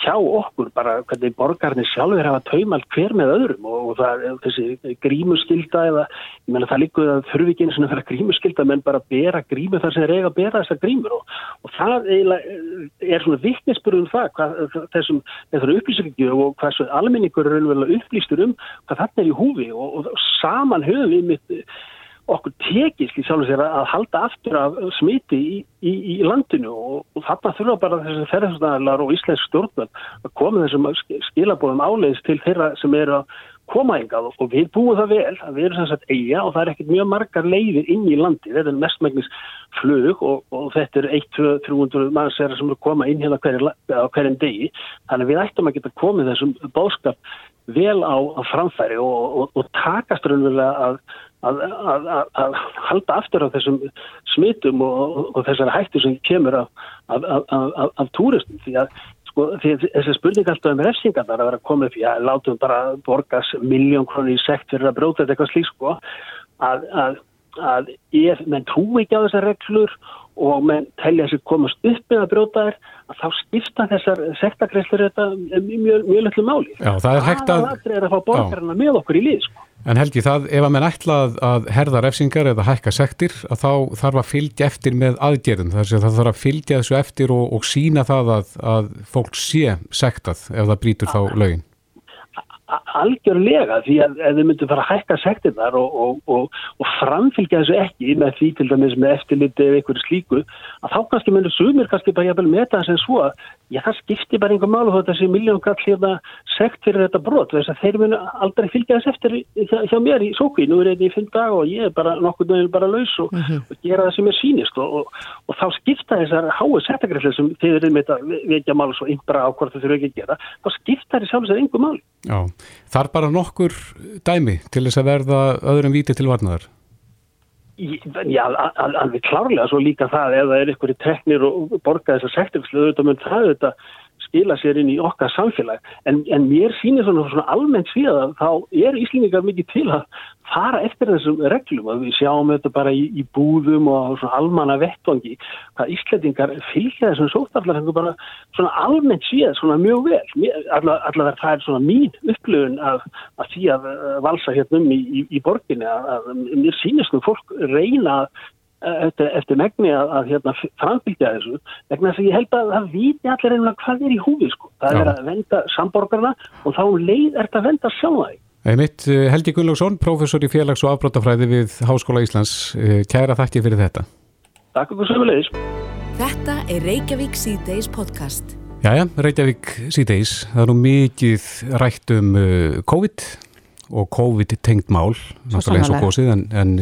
hjá okkur bara hvernig borgarnir sjálfur hafa taumhald hver með öðrum og, og það er þessi grímuskylda eða ég menna það líkuð að þurfi ekki eins og það er grímuskylda menn bara bera grímu þar sem er eiga að bera þessar grímur og, og það er svona vittnesbyrjum það hvað, þessum upplýsingu og hvað svo almenningur er raunverulega upplýstur um hvað þarna er í húfi og, og saman höfum við mitt okkur tekist í sjálf og sér að halda aftur af smiti í, í, í landinu og, og þarna þurfa bara þessi ferðarstæðarlar og íslensk stjórnvöld að koma þessum skilabóðum áleiðis til þeirra sem eru að koma engað og við búum það vel að við erum sem sagt eiga og það er ekkert mjög margar leiðir inn í landi, þetta er mestmægnis flug og, og þetta er 1-2-300 mannsera sem eru að koma inn hérna á hverjum degi, þannig við ættum að geta komið þessum bóðskap vel á, á framfæri og, og, og takast raunverulega að, að, að, að halda aftur af þessum smitum og, og þessari hættu sem kemur af, af túristum. Því að sko, þessi spurning alltaf um refsingarnar að vera komið fyrir að látum bara borgas miljón krónir í sekt fyrir að bróta þetta eitthvað slík sko að ef menn trú ekki á þessar reglur og menn telja sér komast upp með að brjóta þær að þá skipta þessar sektakreistur þetta mjög, mjög litlu máli. Já, það er hægt að... Það er að fá borgarna með okkur í lið, sko. En Helgi, það, ef að menn ætla að herða refsingar eða hækka sektir, að þá þarf að fylgja eftir með aðgerðum. Það þarf að fylgja þessu eftir og, og sína það að, að fólk sé sektað ef það brítur þá lögin. Algjörlega því að ef þið myndu fara að hækka sektirnar og, og, og, og framfylgja þessu ekki með því til dæmis með eftirliti eða einhverju slíku að þá kannski myndu sumir kannski bara jæfnvel með það sem svo að já það skiptir bara einhver mál og þetta sé miljónkall hérna sekt fyrir þetta brot þess að þeir myndu aldrei fylgja þess eftir hjá, hjá mér í sókví, nú er þetta í fimm dag og ég er bara nokkur nöðil bara laus og, mm -hmm. og gera það sem er sínist og þá skipta þessar háu sektagrefli sem þið erum með þetta vekja mál og þá þar bara nokkur dæmi til þess að verða öðrum víti til varnaðar? Já, alveg klárlega svo líka það ef það er einhverju teknir og borga þessar sektingslu það mun það auðvitað skila sér inn í okkar samfélag. En, en mér sýnir svona, svona almennt síðan þá er Íslingar mikið til að fara eftir þessum reglum. Að við sjáum þetta bara í, í búðum og svona almanna vettvangi hvað Íslandingar fylgja þessum sótaflarhengu bara svona almennt síðan svona mjög vel. Allavega það er svona mín upplöfun að, að því að valsa hérna um í, í, í borginni að, að mér sýnist nú fólk reyna að eftir, eftir megni að, að hérna, framfylgja þessu vegna þess að ég held að það viti allir einhverja hvað er í húfi sko. það Já. er að venda samborgarna og þá um leið er þetta að venda sjálfa Mitt eh, Helgi Gullaugsson, professor í félags- og afbrótafræði við Háskóla Íslands. Eh, kæra þakki fyrir þetta. Takk fyrir sömulegis Þetta er Reykjavík C-Days podcast. Jæja, Reykjavík C-Days. Það er nú mikið rætt um uh, COVID og COVID-tengt mál náttúrulega eins og gósið en, en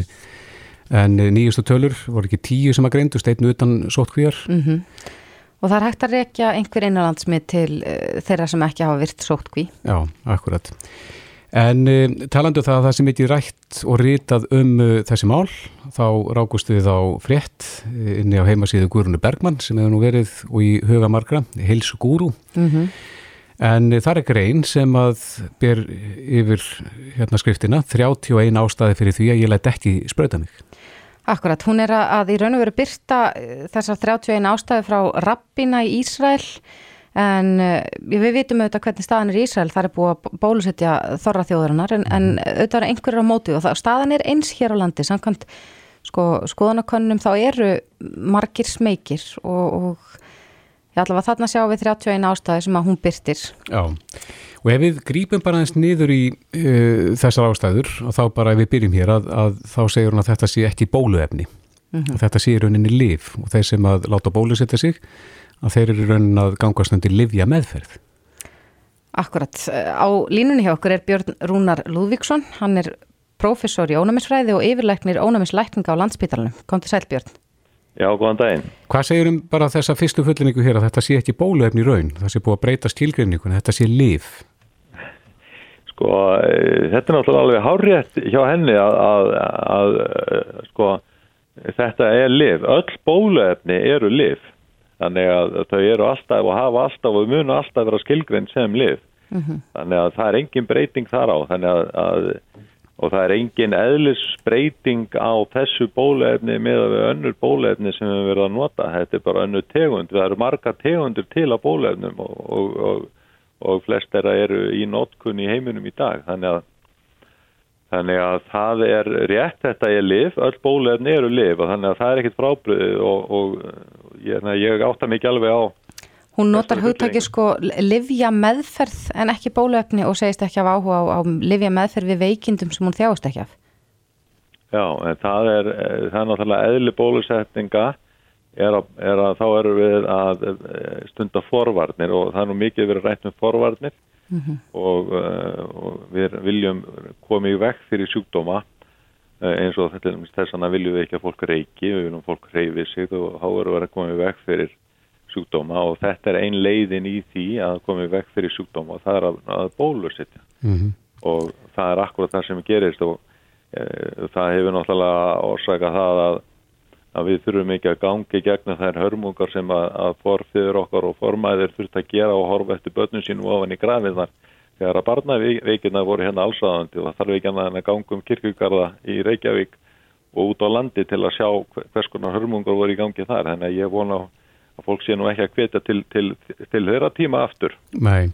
en nýjustu tölur voru ekki tíu sem að greindu steitnu utan sótkvíjar mm -hmm. Og það er hægt að rekja einhver einanlandsmið til uh, þeirra sem ekki hafa virt sótkví Já, akkurat En uh, talandu um það að það sem ekki rætt og rítað um uh, þessi mál þá rákustu við á frétt inni á heimasíðu Guðrunu Bergmann sem hefur nú verið og í huga margra Hilsu Gúru mm -hmm. En það er grein sem að ber yfir hérna skriftina. 31 ástæði fyrir því að ég lætt ekki spröta mig. Akkurat, hún er að í raun og veru byrta eh, þessar 31 ástæði frá Rabbina í Ísrael. En uh, við vitum auðvitað hvernig staðan er í Ísrael, það er búið að bólusetja þorra þjóðarinnar. En, en mhm. auðvitað er einhverjur á móti og það, staðan er eins hér á landi, samkvæmt sko, skoðanakönnum þá eru margir smekir og, og já, allavega þarna sjáum við 31 ástæði sem að hún byrtir. Já. Og ef við grípum bara eins niður í uh, þessar ástæður og þá bara ef við byrjum hér að, að þá segur hún að þetta sé ekki bóluefni mm -hmm. og þetta sé í rauninni liv og þeir sem að láta bólusetja sig að þeir eru í rauninni að gangast undir livja meðferð. Akkurat. Á línunni hjá okkur er Björn Rúnar Lúðvíksson. Hann er professor í ónæmisfræði og yfirleiknir ónæmislækninga á landsbytalanum. Kom til sæl Björn. Já, góðan daginn. Hvað segir um bara þessa fyrstu fullinningu hér að þetta sé ekki bóluefni raun, það sé búið að breyta skilgrinningun, þetta sé líf? Sko, e, þetta er náttúrulega alveg hárétt hjá henni að, að, að sko, þetta er líf. Öll bóluefni eru líf, þannig að þau eru alltaf og hafa alltaf og munu alltaf vera skilgrinn sem líf. Mm -hmm. Þannig að það er engin breyting þar á, þannig að, að og það er engin eðlisbreyting á þessu bólefni með að við önnur bólefni sem við verðum að nota. Þetta er bara önnur tegund, það eru marga tegundur til að bólefnum og, og, og, og flest er að eru í notkunni í heiminum í dag. Þannig að, þannig að það er rétt, þetta er liv, öll bólefni eru liv og þannig að það er ekkit frábröð og ég, ég átta mikið alveg á Hún notar hugtæki sko livja meðferð en ekki bóluefni og segist ekki af áhuga á, á livja meðferð við veikindum sem hún þjáist ekki af. Já, en það er, eh, það er náttúrulega eðli bólusetninga er að, er að þá eru við að eh, stunda forvarnir og það er nú mikið verið rætt með forvarnir mm -hmm. og, eh, og við viljum komið í vekk fyrir sjúkdóma eins og þess að viljum við ekki að fólk reiki, við viljum fólk reyfi sig og þá eru við að komið í vekk fyrir sjúkdóma og þetta er ein leiðin í því að komið vekk fyrir sjúkdóma og það er að, að bólusetja mm -hmm. og það er akkurat það sem gerist og e, það hefur náttúrulega orsaka það að, að við þurfum ekki að gangi gegna þær hörmungar sem að, að forfiður okkar og formæðir þurft að gera og horfa eftir börnum sínum ofan í grafiðnar þegar að barnaveikina voru hérna allsaðandi og það þarf ekki að gangum kirkugarða í Reykjavík og út á landi til að sjá hvers konar hörmungar voru í gangi þar. Þannig að ég vona að fólk sé nú ekki að hvetja til, til, til þeirra tíma aftur. Nei,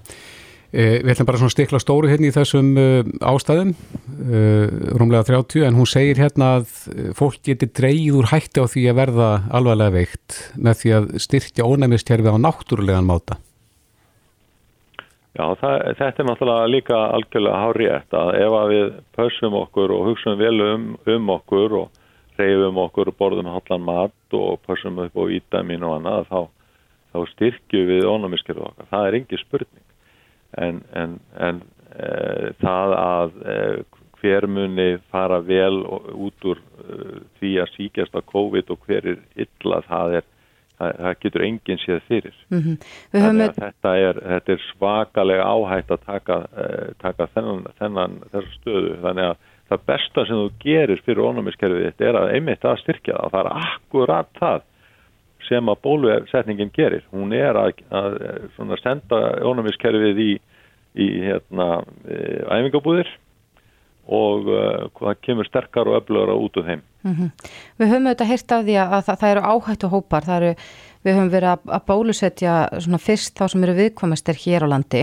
e, við ætlum bara svona stikla stóru hérna í þessum uh, ástæðum, uh, rúmlega 30, en hún segir hérna að fólk getur dreyið úr hætti á því að verða alvarlega veikt með því að styrkja ónæmistjærfi á náttúrulegan máta. Já, það, þetta er náttúrulega líka algjörlega hárétt að ef að við pössum okkur og hugsaum vel um, um okkur og reyfum okkur og borðum hallan mat og pössum upp á vítamin og annað þá, þá styrkjum við ónumiskerðu okkar. Það er engi spurning. En, en, en e, það að e, hver muni fara vel út úr e, því að síkjast á COVID og hver er illa það er það, það getur enginn séð fyrir mm -hmm. Þannig að þetta er, þetta er svakalega áhætt að taka, uh, taka þennan, þennan þessu stöðu þannig að það besta sem þú gerir fyrir ónumiskerfið þetta er að einmitt að styrkja það og það er akkurat það sem að bólusetningin gerir hún er að, að senda ónumiskerfið í, í hérna, eh, æfingabúðir og uh, það kemur sterkar og öflugur út úr þeim. Mm -hmm. Við höfum auðvitað hýrt af því að það, það eru áhættu hópar, það eru, við höfum verið að, að bólusetja svona fyrst þá sem eru viðkomistir hér á landi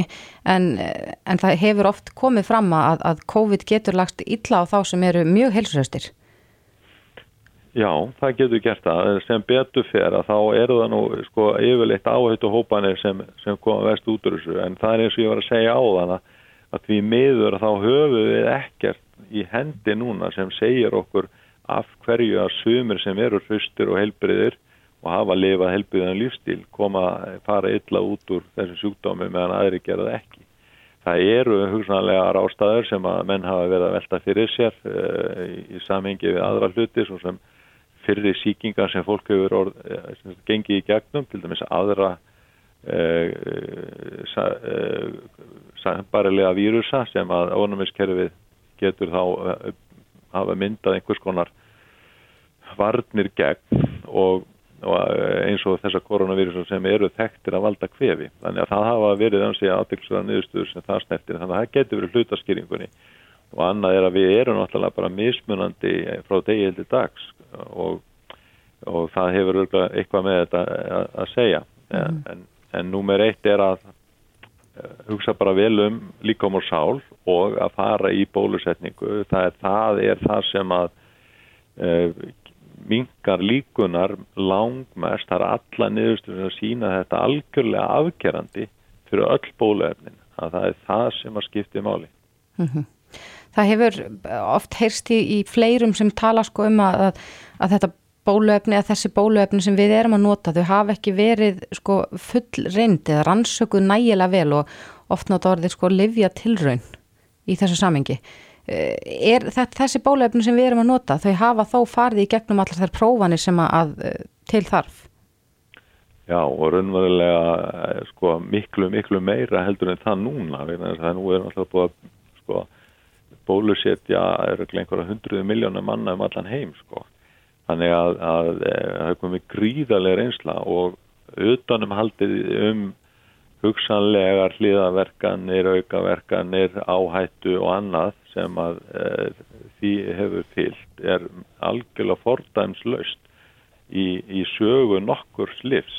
en, en það hefur oft komið fram að, að COVID getur lagst illa á þá sem eru mjög heilsuröstir. Já, það getur gert það, sem betur fyrir að þá eru það nú sko yfirleitt áhættu hópanir sem, sem koma vest út úr þessu en það er eins og ég var að segja á þann að því miður þá höfum við ekkert í hendi núna sem segir okkur af hverju að sumir sem eru hraustur og helbriðir og hafa að lifa helbriðan lífstíl koma að fara illa út úr þessum sjúkdómi meðan aðri gera það ekki. Það eru hugsanlega rástaður sem að menn hafa verið að velta fyrir sér uh, í, í samhengi við aðra hluti svo sem fyrir síkingar sem fólk hefur orð, uh, gengið í gegnum, til dæmis aðra uh, barilega vírusa sem að ónumiskerfið getur þá eh, hafa myndað einhvers konar varnir gegn og, og eh, eins og þessa koronavírusa sem eru þekktir að valda kvefi. Þannig að það hafa verið ansið aðtilsverða niðurstöður sem það sneftir. Þannig að það getur verið hlutaskýringunni og annað er að við erum náttúrulega bara mismunandi frá degi heldur dags og, og það hefur eitthvað með þetta að, að segja. Mm. En, en númer eitt er að hugsa bara vel um líkom og sál og að fara í bólusetningu það er það, er það sem að mingar líkunar langmest. Það er alla niðurstöðum að sína þetta algjörlega afgerandi fyrir öll bóluefnin að það er það sem að skipti máli. Mm -hmm. Það hefur oft heyrst í, í fleirum sem tala sko um að, að þetta bóluefni að þessi bóluefni sem við erum að nota þau hafa ekki verið sko full reynd eða rannsökuð nægilega vel og oft nátt orðið sko livja tilraun í þessu samengi er þetta, þessi bóluefni sem við erum að nota þau hafa þó farið í gegnum allar þær prófanir sem að eh, til þarf? Já og raunverulega eh, sko miklu miklu meira heldur en það núna það er nú er alltaf búið að sko bólusetja er einhverja hundruðu miljónum manna um allan heim sko. Þannig að, að, að það er komið gríðarlega reynsla og utanum haldið um hugsanlegar hliðaverkanir, aukaverkanir, áhættu og annað sem að e, því hefur fyllt er algjörlega fordæmslaust í, í sögu nokkur slifs.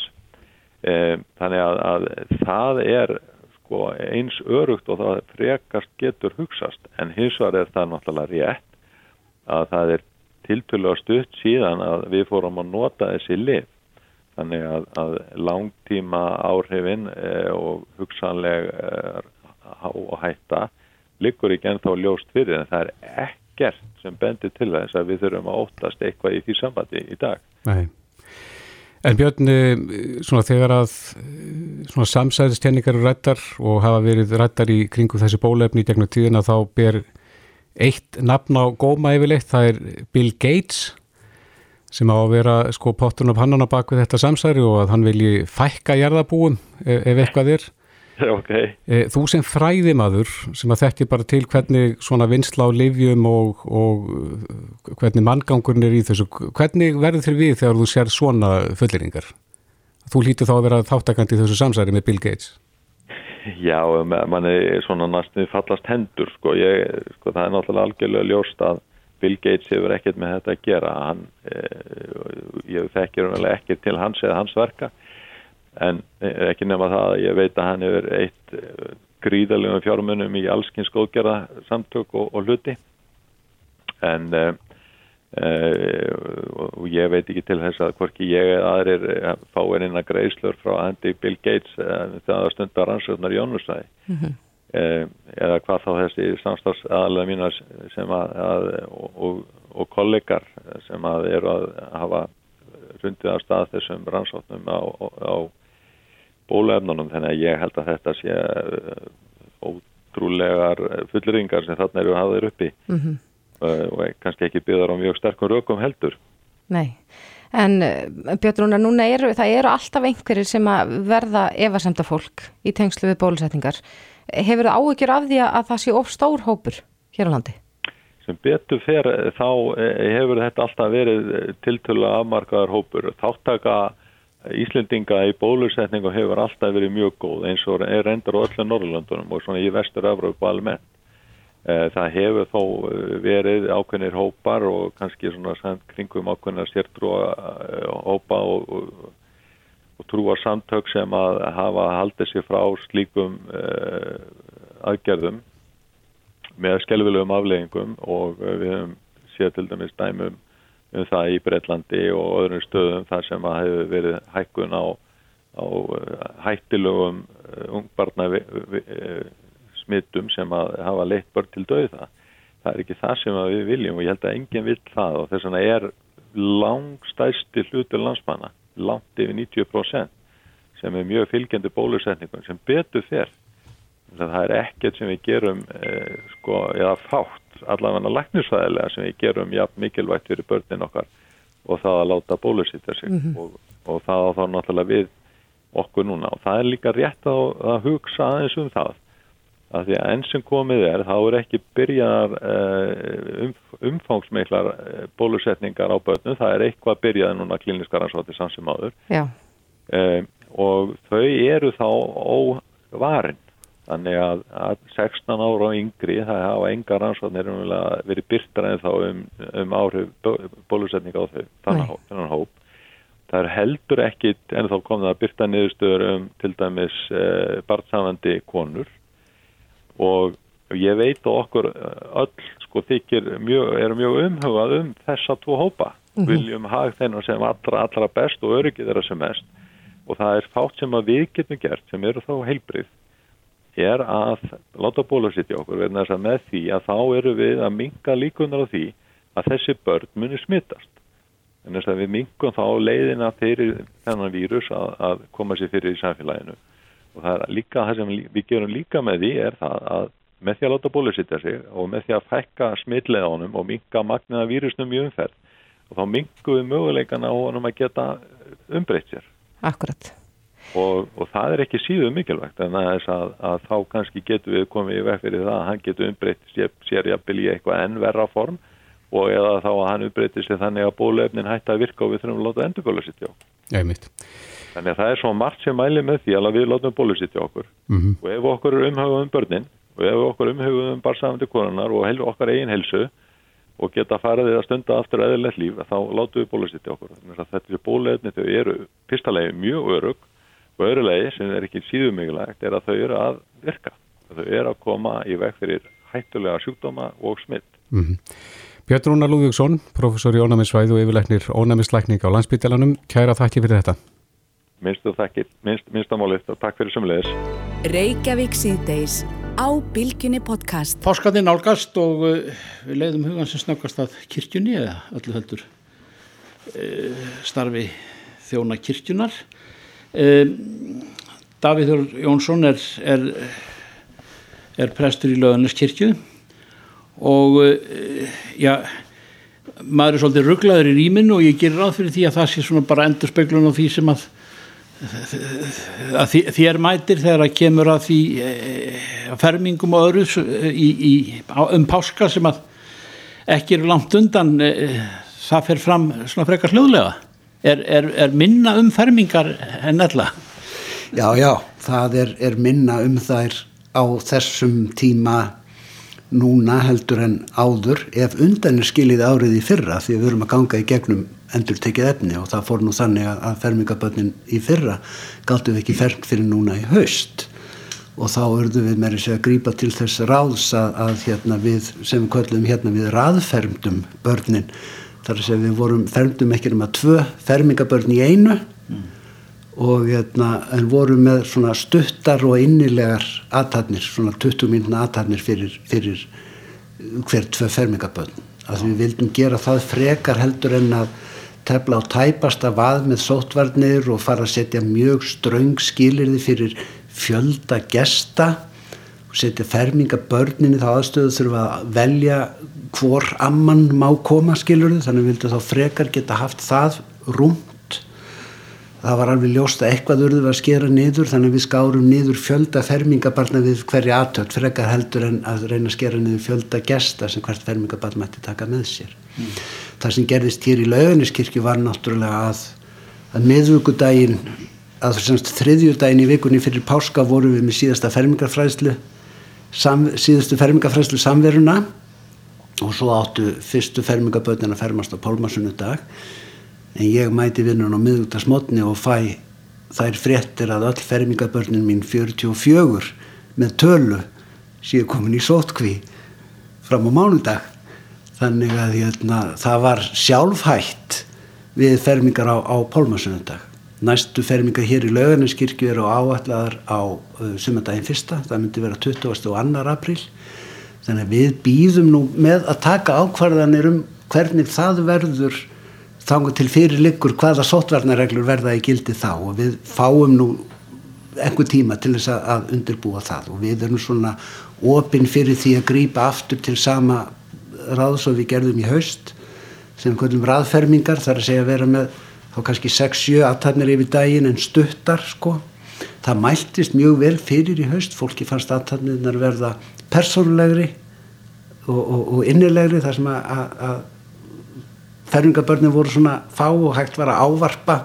E, þannig að, að það er sko, eins örugt og það frekast getur hugsast en hins var það náttúrulega rétt að það er tiltölu á stutt síðan að við fórum að nota þessi lif þannig að, að langtíma áhrifin eh, og hugsanleg eh, og hætta liggur ekki ennþá ljóst fyrir en það er ekkert sem bendir til þess að við þurfum að óttast eitthvað í því sambandi í dag Nei. En Björn, eh, svona þegar að eh, svona samsæðistjenningar eru rættar og hafa verið rættar í kringu þessi bólefni í gegnum tíðina þá ber eitt nafn á góma yfirleitt, það er Bill Gates sem á að vera sko pottun af hannan á baku þetta samsæri og að hann vilji fækka jarðabúum ef, ef eitthvað er okay. E, þú sem fræðimaður sem að þekkir bara til hvernig svona vinsla á livjum og, og hvernig manngangurinn er í þessu hvernig verður þér við þegar þú sér svona fulleringar? Þú hlítið þá að vera þáttakandi í þessu samsæri með Bill Gates Já, mann er svona næstuði fallast hendur sko, ég, sko það er náttúrulega algjörlega ljóst að Bill Gates hefur ekkert með þetta að gera hann, eh, ég þekkir hann ekki til hans eða hans verka en eh, ekki nema það að ég veit að hann hefur eitt eh, gríðalegum fjármunum í allskins góðgerða samtök og, og hluti en eh, og, og ég veit ekki til þess að hvorki ég eða aðrir fáin inn að greiðslur frá Andy Bill Gates það að stundar ansvöldnar Jónusæði mm -hmm. eða hvað þá þessi samstafsaðalega mína sem að, að og, og kollegar sem að eru að hafa rundið af stað þessum rannsóknum á, á bólefnunum þannig að ég held að þetta sé uh, ótrúlegar fullringar sem þarna eru hafðir uppi mm -hmm. og kannski ekki byggðar á mjög sterkum rökum heldur. Nei, en uh, Björn, núna eru, það eru alltaf einhverjir sem að verða efasemta fólk í tengslu við bólusetningar. Hefur það áhyggjur af því að það sé of stór hópur hér á landi? sem betur fer þá eh, hefur þetta alltaf verið tiltölu afmarkaðar hópur. Þáttaka Íslendinga í bólusetningu hefur alltaf verið mjög góð eins og er endur á öllu Norrlöndunum og svona í vestur-Európa almennt. Eh, það hefur þó eh, verið ákveðnir hópar og kannski svona kringum ákveðnar sértrúa hópa og, og, og trúa samtök sem að hafa haldið sér frá slíkum aðgerðum með skelvilegum afleggingum og við hefum séð til dæmis dæmum um það í Breitlandi og öðrum stöðum þar sem að hefur verið hækkun á, á uh, hættilögum uh, ungbarna smittum sem að hafa leitt börn til döða. Það er ekki það sem við viljum og ég held að enginn vil það og þess vegna er langstæsti hlutur landsmanna, langt yfir 90% sem er mjög fylgjandi bólusetningum sem betur þér það er ekkert sem við gerum eh, sko, eða fátt allavega læknisfæðilega sem við gerum jafn mikilvægt fyrir börnin okkar og það að láta bólusýta sig. Mm -hmm. og, og það á þá náttúrulega við okkur núna. Og það er líka rétt að, að hugsa aðeins um það. Að því að enn sem komið er þá er ekki byrjar eh, um, umfangsmeiklar eh, bólusetningar á börnum, það er eitthvað byrjaði núna klíniskar ansvátti samsum áður. Eh, og þau eru þá óvarinn Þannig að, að 16 ára og yngri, það hafa enga rannsóknir verið byrtar en þá um, um áhrif bólusetning á þau, þannig hóp. Það er heldur ekkit en þá kom það að byrta niðurstöður um til dæmis eh, barnsamandi konur og ég veit og okkur öll sko þykir mjög, er mjög umhugað um þessa tvo hópa. Mm -hmm. Viljum hag þennan sem allra, allra best og öryggið þeirra sem mest og það er fátt sem að við getum gert sem eru þá heilbrið er að láta bólusittja okkur verðin þess að með því að þá eru við að minga líkunar á því að þessi börn muni smittast. En þess að við mingum þá leiðina fyrir þennan vírus að, að koma sér fyrir í samfélaginu. Og það er líka, það sem við gerum líka með því er það að með því að láta bólusittja sig og með því að fekka smittleðanum og minga magniða vírusnum í umferð og þá mingum við möguleikana á honum að geta umbreytt sér. Akkurat og, og það er ekki síðu mikilvægt en að, að, að þá kannski getur við komið í veg fyrir það að hann getur umbreytist sér jafnvel í eitthvað ennverra form og eða þá að hann umbreytist sér þannig að bólefnin hætti að virka og við þurfum að láta endurgóla sitt hjá. Þannig að það er svo margt sem mæli með því að við látum bólu sitt hjá okkur mm -hmm. og ef okkur er umhagðum um börnin og ef okkur umhagðum um barsafandi konunar og hel, okkar eigin helsu og geta farið að stunda aftur eðlilegt líf þá látum við bólu sitt hjá okkur. Þetta er bólefni þau eru pistalegi mjög örug og öðru lagi sem er ekki síðum mikilvægt er að þau eru að virka. Þau eru að koma í veg fyrir hættulega sjúkdóma og smitt mm -hmm. Björn Rúnar Lúðvíksson professor í ónæmisvæð og yfirleiknir ónæmisleikning á landsbytjalanum, kæra þakki fyrir þetta. Minnstu þakki minnst, minnstamálið og takk fyrir sömulegis Reykjavík síðdeis á Bilginni podcast. Páskatinn álgast og uh, við leiðum hugan sem snöggast að kirkjunni eða öllu heldur uh, starfi þjóna kirkjunar Davíður Jónsson er, er, er prestur í löðunarskirkju og uh, já, maður er svolítið rugglaður í rýminu og ég gerir ráð fyrir því að það sé svona bara endur speiklun á því sem að, að þér mætir þegar að kemur að því að fermingum og öðru í, í, um páska sem að ekki eru langt undan það fer fram svona frekar hljóðlega er, er, er minna um fermingar en alla? Já, já, það er, er minna um þær á þessum tíma núna heldur en áður ef undan er skilið árið í fyrra því við verum að ganga í gegnum endur tekið efni og það fór nú þannig að fermingaböndin í fyrra gáttu við ekki fermt fyrir núna í haust og þá örðu við með þess að grípa til þess ráðs að, að hérna við sem kvöllum hérna við raðfermdum börnin þar að segja við vorum fermdum ekki um að tvö fermingabörn í einu mm. og hérna, en vorum með svona stuttar og innilegar aðtarnir, svona 20 mínuna aðtarnir fyrir, fyrir hver tvö fermingabörn að við vildum gera það frekar heldur en að tefla á tæpasta vað með sótvarnir og fara að setja mjög ströng skilirði fyrir fjölda gesta og setja fermingabörninni þá aðstöðu þurfa að velja hvor amman má koma skilurðu þannig vildu þá frekar geta haft það rúmt. Það var alveg ljóst að eitthvað urðu að skera niður þannig við skárum niður fjölda fermingabarna við hverja aðtöld frekar heldur en að reyna að skera niður fjölda gesta sem hvert fermingabarn mætti taka með sér. Mm. það sem gerðist hér í lauganiskirkju var náttúrulega að að miðvöggudaginn að þriðjúdaginn í vikunni fyrir páska vorum við með síðasta fermingarfræðslu sam, síðustu fermingafræslu samveruna og svo áttu fyrstu fermingabötnin að fermast á Pálmarsunnu dag en ég mæti vinnun á miðugtasmotni og fæ þær fréttir að öll fermingabörnin mín 44 með tölu síðan komin í sótkví fram á mánudag þannig að hérna, það var sjálfhætt við fermingar á, á Pálmarsunnudag næstu fermingar hér í laugarneskirkju eru áallar á uh, sumandaginn fyrsta, það myndi vera 20. og 2. apríl þannig að við býðum nú með að taka ákvarðanir um hvernig það verður þangu til fyrir liggur hvaða sótvarnareglur verða í gildi þá. Og við fáum nú einhver tíma til þess að undirbúa það. Og við erum svona opinn fyrir því að grýpa aftur til sama ráðs og við gerðum í haust sem hvernig raðfermingar þar að segja að vera með þá kannski 6-7 aðtarnir yfir daginn en stuttar sko. Það mæltist mjög vel fyrir í haust. Fólki fannst aðtarnirnar verða persónulegri og, og, og innilegri þar sem að, að, að fermingabörnum voru svona fá og hægt var að ávarpa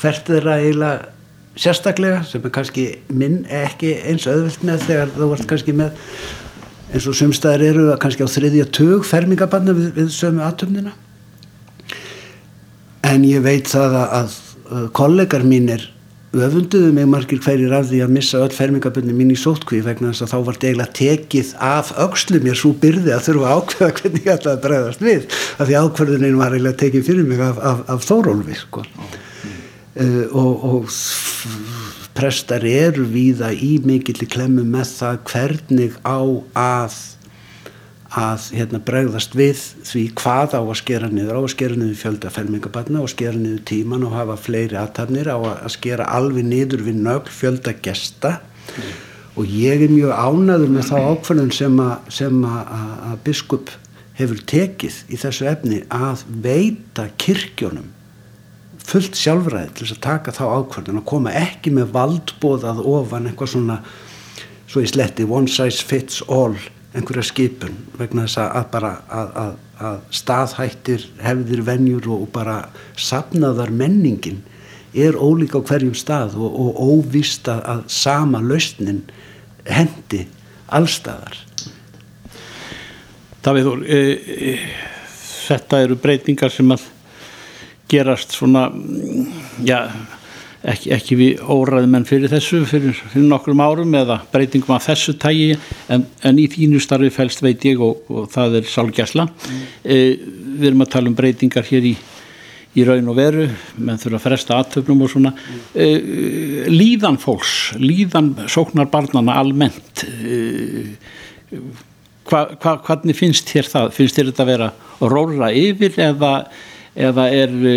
hvert þeirra eiginlega sérstaklega sem er kannski minn ekki eins auðvilt með þegar þú vart kannski með eins og sumstaðar eru kannski á þriðja tug fermingabarna við, við sömu aðtöfnina en ég veit það að, að kollegar mínir öfunduðu mig margir hverjir af því að missa öll fermingaböndin mín í sótkví vegna þess að þá var degla tekið af aukslu mér svo byrði að þurfa að ákveða hvernig ég ætlaði að bregðast við af því ákveðunin var eiginlega tekið fyrir mig af, af, af þórólfi sko. mm. uh, og, og prestar eru víða í mikill í klemmu með það hvernig á að að hérna, bregðast við því hvað á að skera niður á að skera niður fjölda fermingabatna og skera niður tíman og hafa fleiri aðtarnir á að skera alveg niður við nögl fjölda gesta mm. og ég er mjög ánaður með þá ákvörðun sem að, sem að, að biskup hefur tekið í þessu efni að veita kirkjónum fullt sjálfræði til að taka þá ákvörðun að koma ekki með valdbóðað ofan eitthvað svona svo í sletti one size fits all einhverja skipun vegna þess að bara að, að, að staðhættir hefðir venjur og bara sapnaðar menningin er ólík á hverjum stað og, og óvist að sama lausnin hendi allstaðar Davíður e, e, þetta eru breytingar sem að gerast svona já ekki, ekki við óræðum en fyrir þessu fyrir, fyrir nokkrum árum eða breytingum af þessu tægi en, en í þínu starfi fælst veit ég og, og það er sálgjæsla mm. e, við erum að tala um breytingar hér í, í raun og veru menn þurfa að fresta aðtöfnum og svona. E, líðan fólks líðan sóknar barnana almennt e, hva, hva, hvernig finnst þér það? Finnst þér þetta að vera róra yfir eða eða eru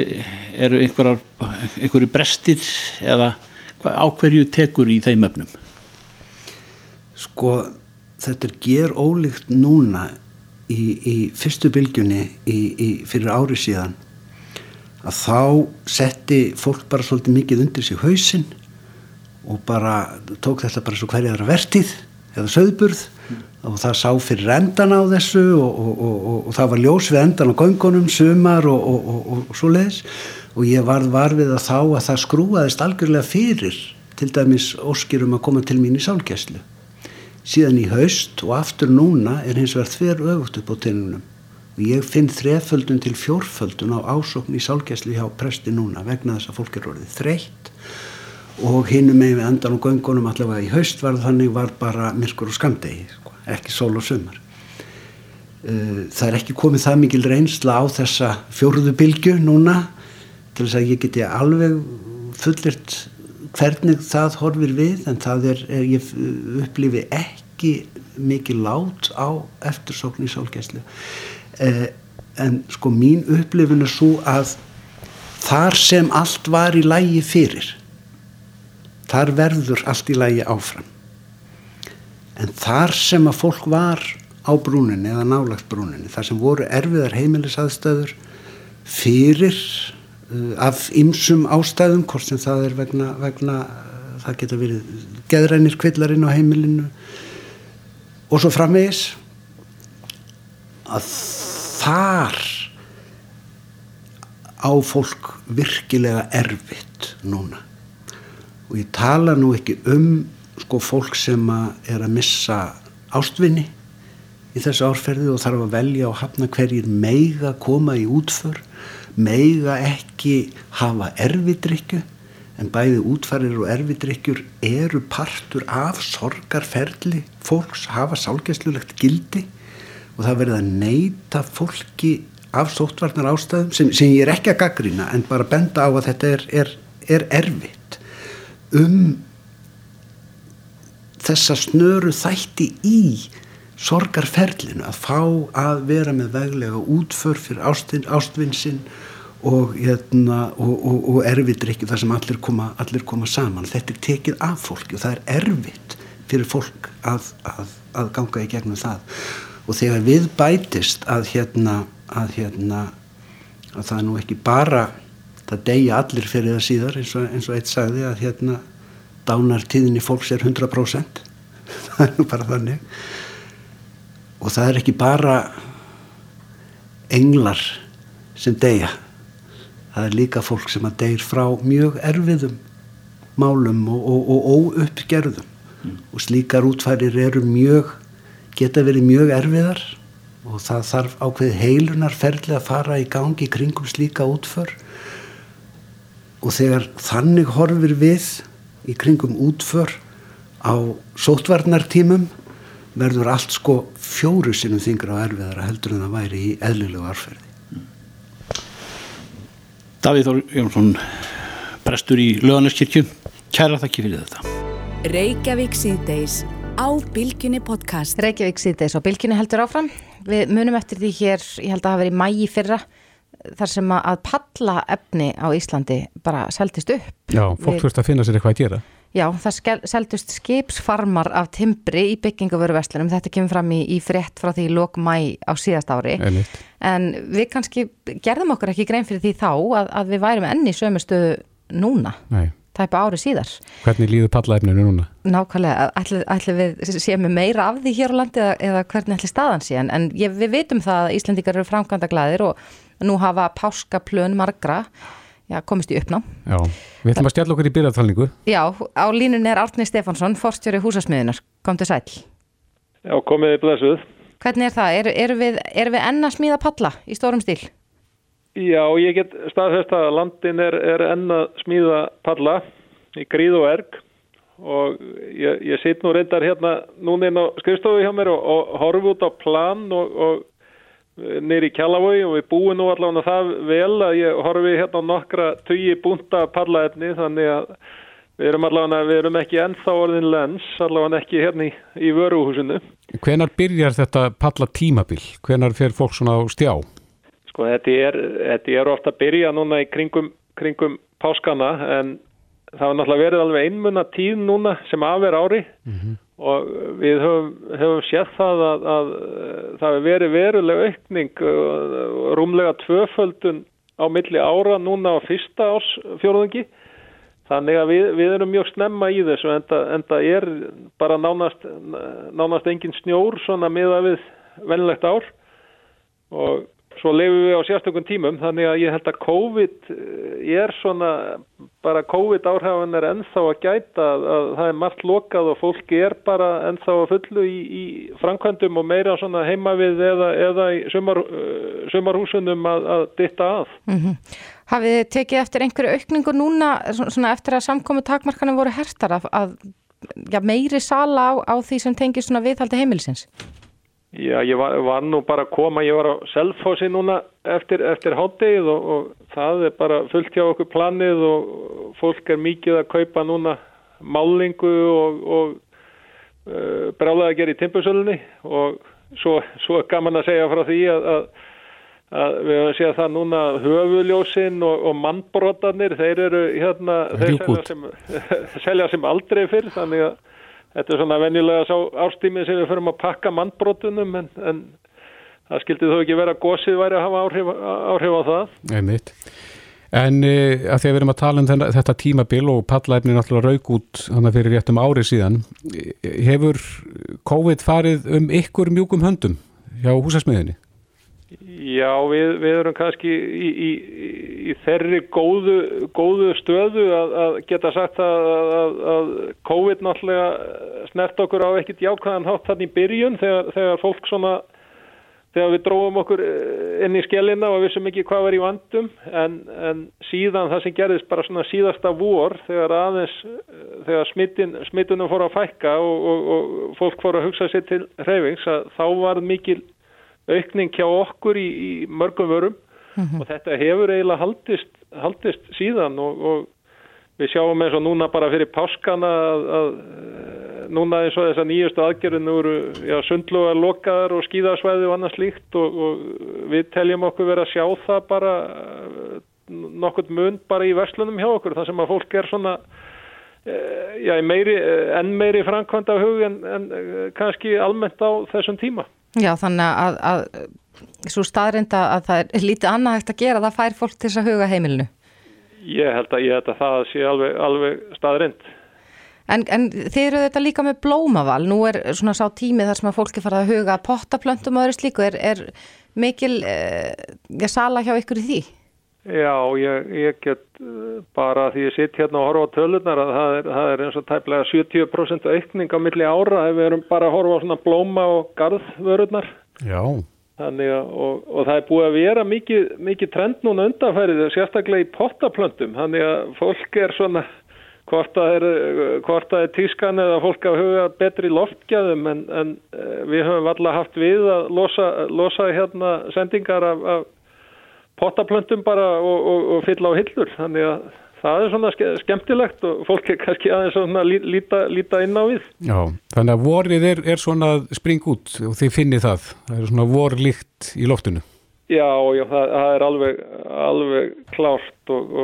er einhverju brestir eða á hverju tekur í þeim öfnum? Sko þetta er ger ólíkt núna í, í fyrstu bylgjunni í, í, fyrir ári síðan að þá setti fólk bara svolítið mikið undir sig hausinn og bara tók þetta bara svo hverjaðra vertið eða söðburð mm. og það sá fyrir endan á þessu og, og, og, og það var ljós við endan á göngunum, sumar og svo leiðis og ég varð varfið að þá að það skrúaðist algjörlega fyrir til dæmis óskir um að koma til mín í sálgæslu. Síðan í haust og aftur núna er hins vegar þver öfugt upp á tennunum og ég finn þreföldun til fjórföldun á ásókn í sálgæslu hjá presti núna vegna þess að fólk er orðið þreytt og hinnum með við endan og göngunum allavega í haust var þannig var bara myrkur og skamdegi sko, ekki sól og sumar. Það er ekki komið það mikil reynsla á þessa fjóruðu bylgu núna til þess að ég geti alveg fullirt hvernig það horfir við en það er, er ég upplifi ekki mikið lát á eftirsókn í sálgæslu eh, en sko mín upplifin er svo að þar sem allt var í lægi fyrir þar verður allt í lægi áfram. En þar sem að fólk var á brúninni eða nálagt brúninni þar sem voru erfiðar heimilisaðstöður fyrir uh, af ymsum ástæðum hvort sem það er vegna, vegna uh, það geta verið geðrænir kvillarinn á heimilinu og svo framvegis að þar á fólk virkilega erfitt núna og ég tala nú ekki um sko fólk sem að er að missa ástvinni í þessu árferði og þarf að velja og hafna hverjir meiga koma í útför meiga ekki hafa erfidrykju en bæði útfarir og erfidrykkjur eru partur af sorgarferli fólks hafa sálgæslulegt gildi og það verið að neyta fólki af sótvarnar ástæðum sem, sem ég er ekki að gaggrýna en bara benda á að þetta er, er, er erfitt um þessa snöru þætti í sorgarferlinu að fá að vera með veglega útför fyrir ástin, ástvinsinn og, hérna, og, og, og erfitt er ekki það sem allir koma, allir koma saman. Þetta er tekið af fólki og það er erfitt fyrir fólk að, að, að ganga í gegnum það. Og þegar við bætist að hérna að hérna að það er nú ekki bara það deyja allir fyrir það síðar eins og, eins og eitt sagði að hérna dánartíðinni fólks er 100% það er nú bara þannig. Og það er ekki bara englar sem deyja. Það er líka fólk sem að deyr frá mjög erfiðum málum og, og, og óuppgerðum. Mm. og slíkar útfærir eru mjög geta verið mjög erfiðar og það þarf ákveð heilunarferðli að fara í gangi kringum slíka útför og þegar þannig horfir við í kringum útför á sótvarnartímum verður allt sko fjóru sinum þingra á erfiðara heldur en það væri í eðlilegu arferði Davíð Þór Jónsson prestur í Löðaneskirkju kæra þakki fyrir þetta. Reykjavík síðdeis á Bilginni podcast. Reykjavík síðdeis og Bilginni heldur áfram. Við munum eftir því hér, ég held að það hafi verið mægi fyrra þar sem að palla efni á Íslandi bara seldist upp Já, fólk þurft að finna sér eitthvað að gera Já, það seldust skipsfarmar af timbri í byggingavöruverslunum, þetta kemur fram í, í frétt frá því lók mæ á síðast ári, Einmitt. en við kannski gerðum okkur ekki grein fyrir því þá að, að við værum enni í sömu stöðu núna, Nei. tæpa ári síðar. Hvernig líður pallaefninu núna? Nákvæmlega, ætli, ætli við séum meira af því hér á landi eða, eða hvernig ætli staðan sé, en, en ég, við vitum það að Íslandikar eru framkvæmda glæðir og nú hafa páskaplön margra, já, komist í uppná. Já, við ætlum að stjalla okkur í byrjartalningu. Já, á línunni er Árni Stefánsson, forstjóri húsasmiðunar. Kom til sæl. Já, komiði blessuð. Hvernig er það? Eru er við, er við enna smíða palla í stórum stíl? Já, ég get staðfest að landin er, er enna smíða palla í gríð og erg og ég, ég sitt nú reyndar hérna núna inn á skrifstofu hjá mér og, og horfi út á plan og, og nýri í Kjallavói og við búum nú allavega það vel að ég horfi hérna nokkra tugi búnta pallaefni þannig að við erum allavega, við erum ekki ennþá orðin lens, allavega ekki hérna í, í vöruhúsinu. Hvenar byrjar þetta palla tímabil? Hvenar fer fólk svona á stjá? Sko þetta er, þetta er ofta að byrja núna í kringum, kringum páskana en það var náttúrulega verið alveg einmunna tíð núna sem aðver ári mm -hmm og við höfum, höfum séð það að, að það hefur verið veruleg aukning rúmlega tvöföldun á milli ára núna á fyrsta árs fjórðungi. Þannig að við, við erum mjög snemma í þessu en það er bara nánast, nánast engin snjór svona miða við vennlegt ár. Og svo lefum við á sérstökun tímum þannig að ég held að COVID ég er svona, bara COVID áhrifan er ennþá að gæta að, að það er margt lokað og fólki er bara ennþá að fullu í, í framkvæmdum og meira svona heima við eða, eða í sumar, sumarhúsunum að, að ditta að. Mm -hmm. Hafið þið tekið eftir einhverju aukningu núna svona eftir að samkomi takmarkanum voru hertar að, að ja, meiri sala á, á því sem tengir svona viðhaldi heimilisins? Já, ég var, var nú bara að koma, ég var á Selfossi núna eftir, eftir háttegið og, og það er bara fullt hjá okkur planið og fólk er mikið að kaupa núna málingu og, og uh, brálega að gera í timbursölunni og svo, svo er gaman að segja frá því að, að, að við höfum séð það núna höfuljósin og, og mannbrotarnir, þeir eru hérna, þeir selja sem, selja sem aldrei fyrr, þannig að Þetta er svona venjulega sá ástímið sem við förum að pakka mannbrotunum en, en það skildi þó ekki vera að gósið væri að hafa áhrif, áhrif á það. Einmitt. En e, að því að við erum að tala um þenna, þetta tímabil og pallæfni náttúrulega raug út þannig fyrir réttum árið síðan, hefur COVID farið um ykkur mjúkum höndum hjá húsasmiðinni? Já, við, við erum kannski í, í, í þeirri góðu, góðu stöðu að, að geta sagt að, að, að COVID náttúrulega snert okkur á ekkit jákvæðan hátt þannig í byrjun þegar, þegar fólk svona, þegar við dróðum okkur eh, inn í skellina og vissum ekki hvað var í vandum en, en síðan það sem gerðist bara svona síðasta vor þegar aðeins, þegar smittin, smittunum fór að fækka og, og, og fólk fór að hugsa sér til hreyfings að þá var mikil aukning hjá okkur í, í mörgum vörum mm -hmm. og þetta hefur eiginlega haldist, haldist síðan og, og við sjáum eins og núna bara fyrir páskana að, að núna eins og þess að nýjustu aðgerðin eru já, sundlugar lokaðar og skíðasvæði og annað slíkt og, og við teljum okkur verið að sjá það bara nokkurt mun bara í verslunum hjá okkur þar sem að fólk er svona já, meiri, enn meiri framkvæmd af hug en, en kannski almennt á þessum tíma Já, þannig að, að svo staðrinda að það er lítið annað hægt að gera, það fær fólk til þess að huga heimilinu. Ég held að, ég held að það sé alveg, alveg staðrind. En, en þið eru þetta líka með blómaval, nú er svona sá tímið þar sem að fólki fara að huga pottaplöntum og öðru slíku, er, er mikil eh, sala hjá ykkur í því? Já, ég, ég get bara því ég sitt hérna og horfa á tölunar að það er, það er eins og tæplega 70% aukning á milli ára ef við erum bara að horfa á svona blóma og garðvörurnar. Já. Þannig að, og, og það er búið að vera mikið, mikið trend núna undanfærið, sérstaklega í pottaplöntum, þannig að fólk er svona, hvort að er, hvort að er tískan eða fólk að huga betri loftgæðum en, en við höfum alltaf haft við að losa, losa hérna sendingar af, af pottaplöntum bara og, og, og fylla á hillur þannig að það er svona skemmtilegt og fólk er kannski aðeins svona líta, líta inn á við. Já, þannig að vorið er, er svona spring út og þið finnir það, það er svona vorlikt í loftinu. Já, já það, það er alveg, alveg klárt og,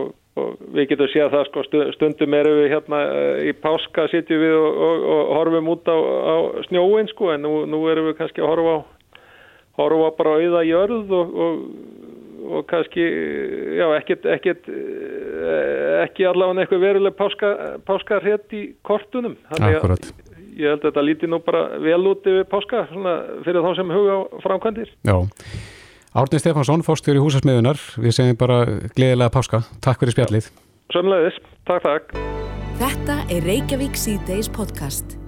og við getum séð það sko stundum erum við hérna eh, í páska sitjum við og horfum út á, á snjóin sko en nú, nú erum við kannski að horfa á horfa bara auða jörð og, og og kannski, já, ekkert, ekkert, eh, ekki allavega eitthvað veruleg páska, páskarhétt í kortunum. Akkurat. Ég held að þetta líti nú bara vel út yfir páska fyrir þá sem huga á framkvæmdir. Já. Árnir Stefansson, fórstjóri húsasmiðunar, við segjum bara gleðilega páska. Takk fyrir spjallið. Sönleðis, takk, takk. Þetta er Reykjavík C-Days podcast.